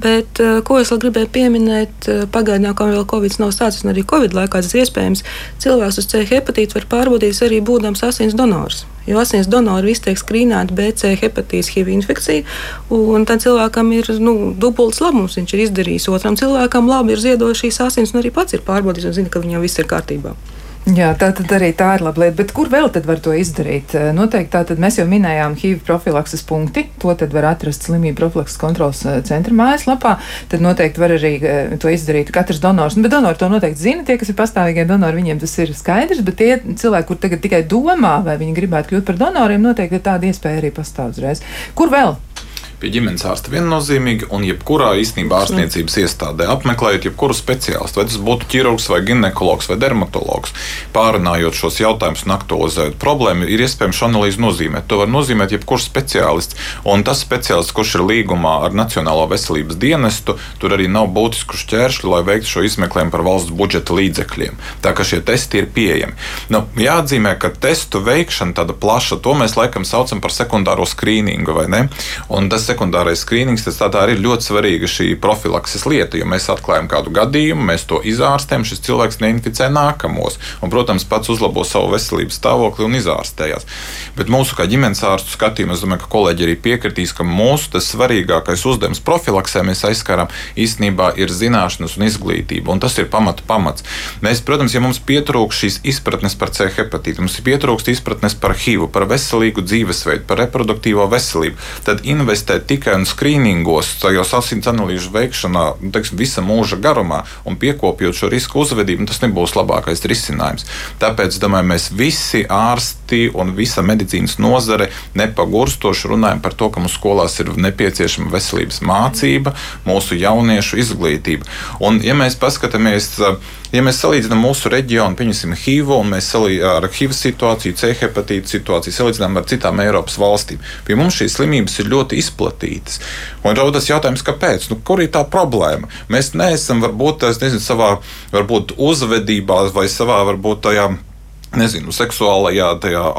Bet, eh, ko es vēl gribēju pieminēt, eh, pagaidām, kā vēl Covid nav stāsts, un arī Covid laikā tas iespējams, cilvēks uz C hepatītu var pārbaudīt arī būdams asins donors. Jo asins donori visi tiek skrīnēti BC hepatīts, HIV infekcija, un tam cilvēkam ir nu, dubults labums. Viņš ir izdarījis otram cilvēkam labi, ir ziedojis šīs asins, un arī pats ir pārbaudījis un zina, ka viņam viss ir kārtībā. Jā, tā tad arī tā ir laba lieta. Bet kur vēl var to izdarīt? Eh, noteikti tā tad mēs jau minējām HIV profilakses punkti. To var atrast slimību profilakses kontrolas eh, centra mājaslapā. Tad noteikti var arī eh, to izdarīt katrs donors. Nu, bet donori to noteikti zina. Tie, kas ir pastāvīgie donori, viņiem tas ir skaidrs. Bet tie cilvēki, kur tagad tikai domā, vai viņi gribētu kļūt par donoriem, noteikti tāda iespēja arī pastāv uzreiz. Kur vēl? Pie ģimenes ārsta viennozīmīgi, un jebkurā īstenībā ārstniecības iestādē apmeklējot jebkuru speciālistu, vai tas būtu ķirurgs, vai ginekologs, vai dermatologs, pārunājot šos jautājumus un aktualizējot problēmu, ir iespējams šo analīzi nozīmēt. To var nozīmēt jebkurš speciālists, un tas speciālists, kurš ir līgumā ar Nacionālo veselības dienestu, tur arī nav būtisku šķēršļu, lai veiktu šo izmeklējumu par valsts budžeta līdzekļiem. Tā kā šie testi ir pieejami. Nu, jāatzīmē, ka testu veikšana tāda plaša, to mēs laikam saucam par sekundāro skrīningu, vai ne? Un tas sekundārais skrīnings, tas tā, tā ir ļoti svarīga šī profilakses lieta, jo mēs atklājam kādu gadījumu, mēs to izārstējam, šis cilvēks neinficē nākamos, un, protams, pats uzlabo savu veselības stāvokli un izārstējās. Bet mūsu kā ģimenes ārstu skatījumā, es domāju, ka kolēģi arī piekritīs, ka mūsu svarīgākais uzdevums profilaksē mēs aizskaram īstenībā ir zināšanas un izglītība, un tas ir pamata pamats. Mēs, protams, ja mums pietrūkst šīs izpratnes par C hepatītu, mums ir pietrūkst izpratnes par HIV, par veselīgu dzīvesveidu, par reproduktīvo veselību, tad investēt tikai un skrīningos, tajos asins analīžu veikšanā, nu, teiksim, visa mūža garumā un piekopjot šo risku uzvedību, tas nebūs labākais risinājums. Tāpēc, domāju, mēs visi ārsti un visa medicīnas nozare nepagurstoši runājam par to, ka mums skolās ir nepieciešama veselības mācība, mūsu jauniešu izglītība. Un, ja mēs paskatāmies, ja mēs salīdzinām mūsu reģionu, pieņemsim HIV, un mēs salīdzinām ar HIV situāciju, C hepatītu situāciju, salīdzinām ar citām Eiropas valstīm, pie mums šīs slimības ir ļoti izplatītas. Un rodas jautājums, kāpēc? Nu, kur ir tā problēma? Mēs neesam varbūt, nezinu, savā varbūt uzvedībā vai savā varbūt tajā nezinu, seksuālajā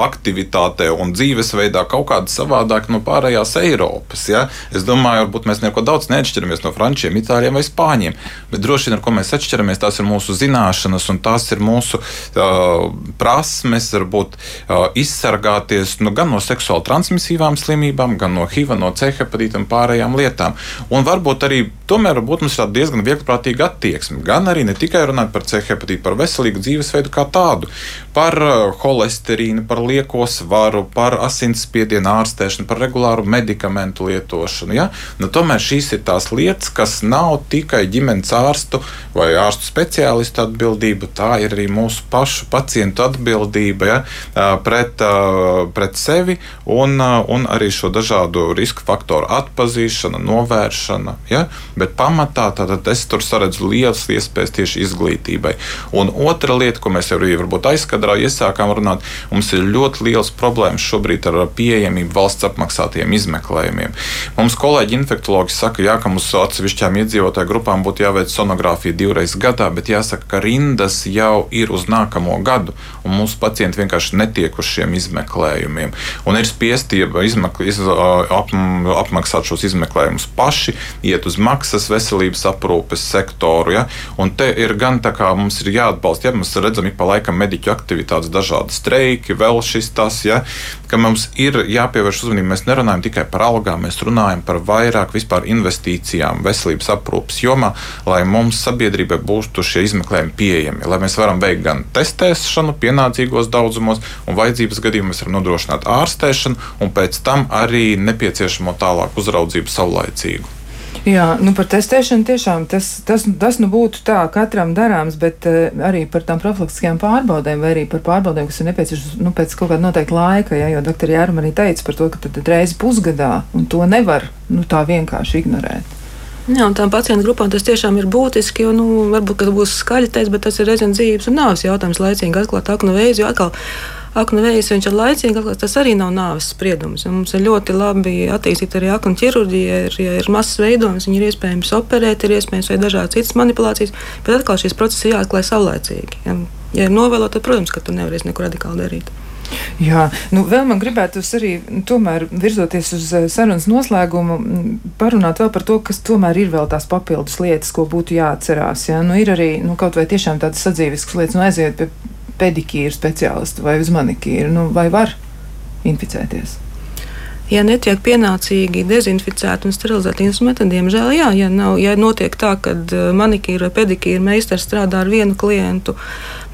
aktivitātē un dzīvesveidā kaut kāda savādāka no pārējās Eiropas. Ja? Es domāju, varbūt mēs neko daudz neatšķiramies no frančiem, itāļiem vai spāņiem, bet droši vien ar ko mēs atšķiramies, tās ir mūsu zināšanas un tās ir mūsu uh, prasmes, varbūt uh, izsargāties nu, gan no seksuāli transmisīvām slimībām, gan no HIV, no C hepatīta un pārējām lietām. Un varbūt arī tomēr varbūt mums ir diezgan vieglprātīga attieksme, gan arī ne tikai runāt par C hepatītu, par veselīgu dzīvesveidu kā tādu. Par par uh, holesterīnu, par lieko svaru, par asinsspiedienu ārstēšanu, par regulāru medikamentu lietošanu. Ja? Nu, tomēr šīs ir tās lietas, kas nav tikai ģimenes ārstu vai ārstu speciālistu atbildība, tā ir arī mūsu pašu pacientu atbildība ja? Uh, pret, uh, pret sevi un, un arī šo dažādu risku faktoru atpazīšana, novēršana. Ja? Bet pamatā tātad es tur saredzu lielas iespējas tieši izglītībai. Un otra lieta, ko mēs jau arī varbūt aizkadrā iesākām runāt, mums ir ļoti liels problēmas šobrīd ar pieejamību valsts apmaksātiem izmeklējumiem. Mums kolēģi infektologi saka, jā, ka mums atsevišķām iedzīvotāju grupām būtu jāveic sonogrāfija divreiz gadā, bet jāsaka, ka rindas jau ir uz nākamo gadu, un mūsu pacienti vienkārši netiek uz šiem izmeklējumiem. Un ir spiesti izmakl, iz, ap, apmaksāt šos izmeklējumus paši, iet uz maksas veselības aprūpes sektoru. Ja? Un te ir gan tā kā mums ir jāatbalsta, ja mēs redzam ik pa laikam mediķu aktivitāti aktivitātes, dažādi streiki, vēl šis tas, ja, ka mums ir jāpievērš uzmanība. Mēs nerunājam tikai par algām, mēs runājam par vairāk vispār investīcijām veselības aprūpas jomā, lai mums sabiedrībai būtu šie izmeklējumi pieejami, lai mēs varam veikt gan testēšanu pienācīgos daudzumos, un vajadzības gadījumā mēs varam nodrošināt ārstēšanu un pēc tam arī nepieciešamo tālāku uzraudzību saulaicīgu. Jā, nu par testēšanu tiešām tas, tas, tas nu būtu tā katram darāms, bet uh, arī par tām profilaktiskajām pārbaudēm vai arī par pārbaudēm, kas ir nepieciešamas nu, pēc kaut kāda noteikta laika, ja, jo doktori Jārma arī teica par to, ka tad, reizi pusgadā, un to nevar nu, tā vienkārši ignorēt. Jā, un tām pacientu grupām tas tiešām ir būtiski. Jo, nu, varbūt tas būs skaļi teikt, bet tas ir reizēm dzīves un nāves jautājums, laicīgi atklāt aknu vēzi. Jo atkal aknu vējs, ir laicīgi atklāts, tas arī nav nāves spriedums. Un mums ir ļoti labi attīstīta arī aknu ķirurģija, ir, ja ir mazs veidojums, viņi ir iespējams operēt, ir iespējams veikt dažādas citas manipulācijas, bet atkal šīs procesi jāatklāj saulēcīgi. Ja, ja ir novēlot, tad, protams, ka tu nevarēsi neko radikāli darīt. Jā, nu vēl man gribētu arī, tomēr virzoties uz eh, sarunas noslēgumu, parunāt vēl par to, kas tomēr ir vēl tās papildus lietas, ko būtu jāatcerās. Jā. Nu, ir arī nu, kaut vai tiešām tādas sadzīviskas lietas, nu aiziet pie pedikīra speciālistu vai uz manikīru, nu, vai var inficēties? Ja netiek pienācīgi dezinficēti un sterilizēti instrumenti, diemžēl, jā, ja, nav, ja notiek tā, ka eh, manikīra vai pedikīra meistars strādā ar vienu klientu,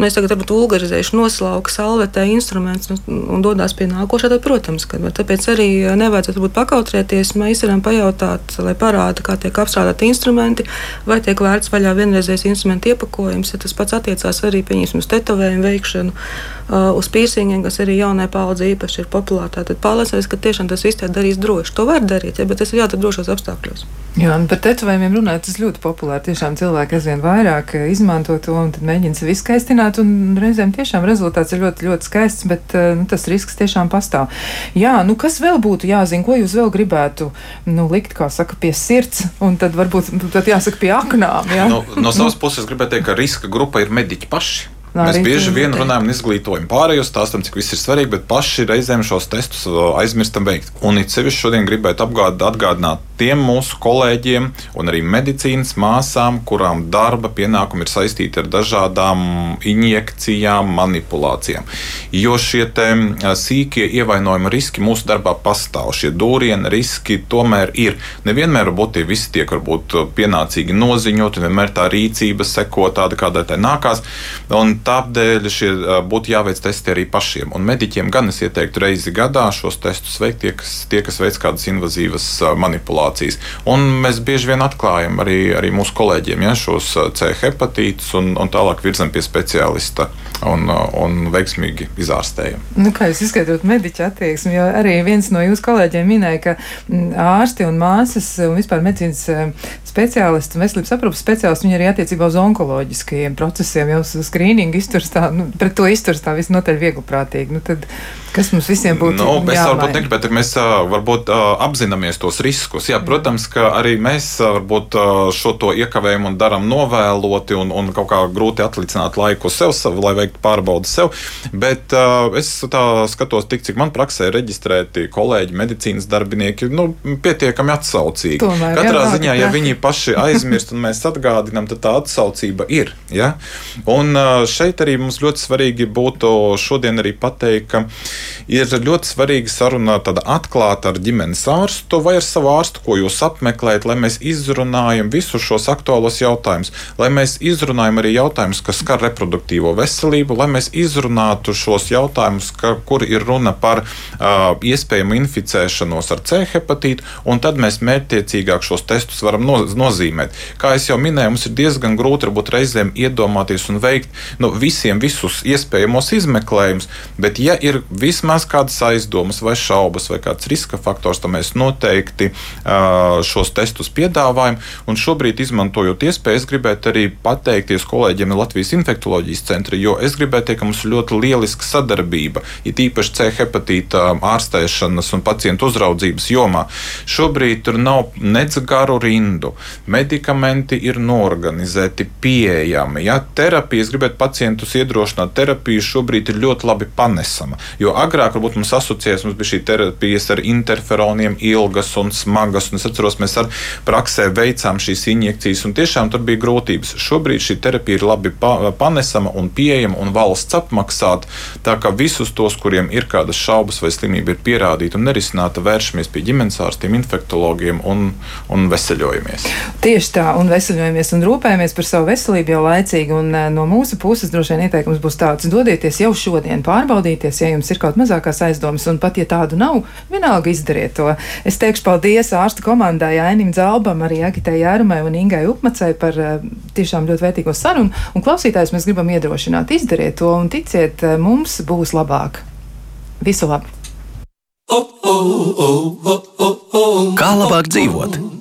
mēs tagad varbūt vulgarizējuši noslauka salvetē instruments un, un dodas pie nākošā, tad, protams, ka tāpēc arī nevajadzētu būt pakautrēties. Mēs varam pajautāt, lai parāda, kā tiek apstrādāti instrumenti, vai tiek vērts vaļā vienreizējais instrumentu iepakojums. Ja tas pats attiecās arī pieņemsim, uz tetovējumu veikšanu, uh, uz pīrsingiem, kas arī jaunai paudzei īpaši ir populāri. Tad pārliecināties, ka tiešām tas viss tiek darīts droši. To var darīt, ja, bet tas ir jādara drošos apstākļos. Jā, un par tetovējumiem runājot, tas ļoti populāri. Tiešām cilvēki aizvien vairāk izmanto to un mēģina sevi izskaistināt reizēm tiešām rezultāts ir ļoti, ļoti skaists, bet eh, nu, tas risks tiešām pastāv. Jā, nu kas vēl būtu jāzina, ko jūs vēl gribētu nu, likt, kā saka, pie sirds, un tad varbūt tad jāsaka pie aknām. Jā? No, no savas puses gribētu teikt, ka riska grupa ir mediķi paši. Nā, Mēs bieži vien runājam un izglītojam pārējos, stāstam, cik viss ir svarīgi, bet paši reizēm šos testus aizmirstam veikt. Un it sevišķi šodien gribētu apgād, atgādināt tiem mūsu kolēģiem un arī medicīnas māsām, kurām darba pienākumi ir saistīti ar dažādām injekcijām, manipulācijām. Jo šie sīkie ievainojuma riski mūsu darbā pastāv. Šie dūrienu riski tomēr ir. Nevienmēr tie visi tiek varbūt pienācīgi noziņoti, vienmēr tā rīcība seko tāda, kāda tai nākās. Un Tādēļ šie būtu jāveic testi arī pašiem. Un mediķiem gan es ieteiktu reizi gadā šos testus veikt tie, kas, tie, kas veic kādas invazīvas manipulācijas. Un mēs bieži vien atklājam arī, arī mūsu kolēģiem ja, šos C hepatītus un, un tālāk virzam pie speciālista un, un veiksmīgi izārstējam. Nu, kā jūs izskaidrot mediķa attieksmi, jo arī viens no jūsu kolēģiem minēja, ka ārsti un māsas un vispār medicīnas speciālisti veselības aprūpas speciālisti viņi arī attiecībā uz onkoloģiskajiem procesiem jau skrīningu izturas tā, nu, pret to izturas tā visnotaļ viegliprātīgi. Nu, tad, Kas mums visiem būtu nu, mēs jāmaina? varbūt negribētu, ka mēs varbūt apzināmies tos riskus. Jā, protams, ka arī mēs varbūt šo to iekavējam un darām novēloti un, un kaut kā grūti atlicināt laiku sev, lai veiktu pārbaudas sev. Bet es tā skatos, tik, cik man praksē ir reģistrēti kolēģi, medicīnas darbinieki, nu, pietiekami atsaucīgi. Tomēr, Katrā jā, ziņā, ja viņi paši aizmirst un mēs atgādinām, tad tā atsaucība ir. Ja? Un šeit arī mums ļoti svarīgi būtu šodien arī pateikt, ka ir ļoti svarīgi sarunāt tāda atklāta ar ģimenes ārstu vai ar savu ārstu, ko jūs apmeklējat, lai mēs izrunājam visus šos aktuālos jautājumus, lai mēs izrunājam arī jautājumus, kas skar reproduktīvo veselību, lai mēs izrunātu šos jautājumus, ka, kur ir runa par uh, iespējamu inficēšanos ar C hepatītu, un tad mēs mērķtiecīgāk šos testus varam no, nozīmēt. Kā jau minēju, mums ir diezgan grūti varbūt reizēm iedomāties un veikt nu, visiem visus iespējamos izmeklējumus, bet ja ir vismaz kādas aizdomas vai šaubas vai kāds riska faktors, tad mēs noteikti šos testus piedāvājam. Un šobrīd, izmantojot iespēju, es gribētu arī pateikties kolēģiem no Latvijas infektuoloģijas centra, jo es gribētu teikt, ka mums ir ļoti lieliska sadarbība, it īpaši C hepatīta ārstēšanas un pacientu uzraudzības jomā. Šobrīd tur nav nec garu rindu, medikamenti ir norganizēti, pieejami. Ja? Terapija, es gribētu pacientus iedrošināt, terapija šobrīd ir ļoti labi panesama. Jo agrāk varbūt mums asociējas, mums bija šī terapijas ar interferoniem, ilgas un smagas. Un es atceros, mēs ar praksē veicām šīs injekcijas, un tiešām tur bija grūtības. Šobrīd šī terapija ir labi panesama un pieejama un valsts apmaksāta. Tā kā visus tos, kuriem ir kādas šaubas vai slimība ir pierādīta un nerisināta, vēršamies pie ģimenes ārstiem, infektologiem un, un veseļojamies. Tieši tā, un veseļojamies un rūpējamies par savu veselību jau laicīgi. Un, eh, no mūsu puses droši vien ieteikums būs tāds: dodieties jau šodien, pārbaudieties, ja jums ir kaut kaut mazākās aizdomas, un pat ja tādu nav, vienalga izdariet to. Es teikšu paldies ārstu komandai Ainim Zalbam, arī Agitē Jārumai un Ingai Upmacai par uh, tiešām ļoti vērtīgo sarunu, un klausītājs mēs gribam iedrošināt, izdariet to, un ticiet, uh, mums būs labāk. Visu labu! Kā labāk dzīvot?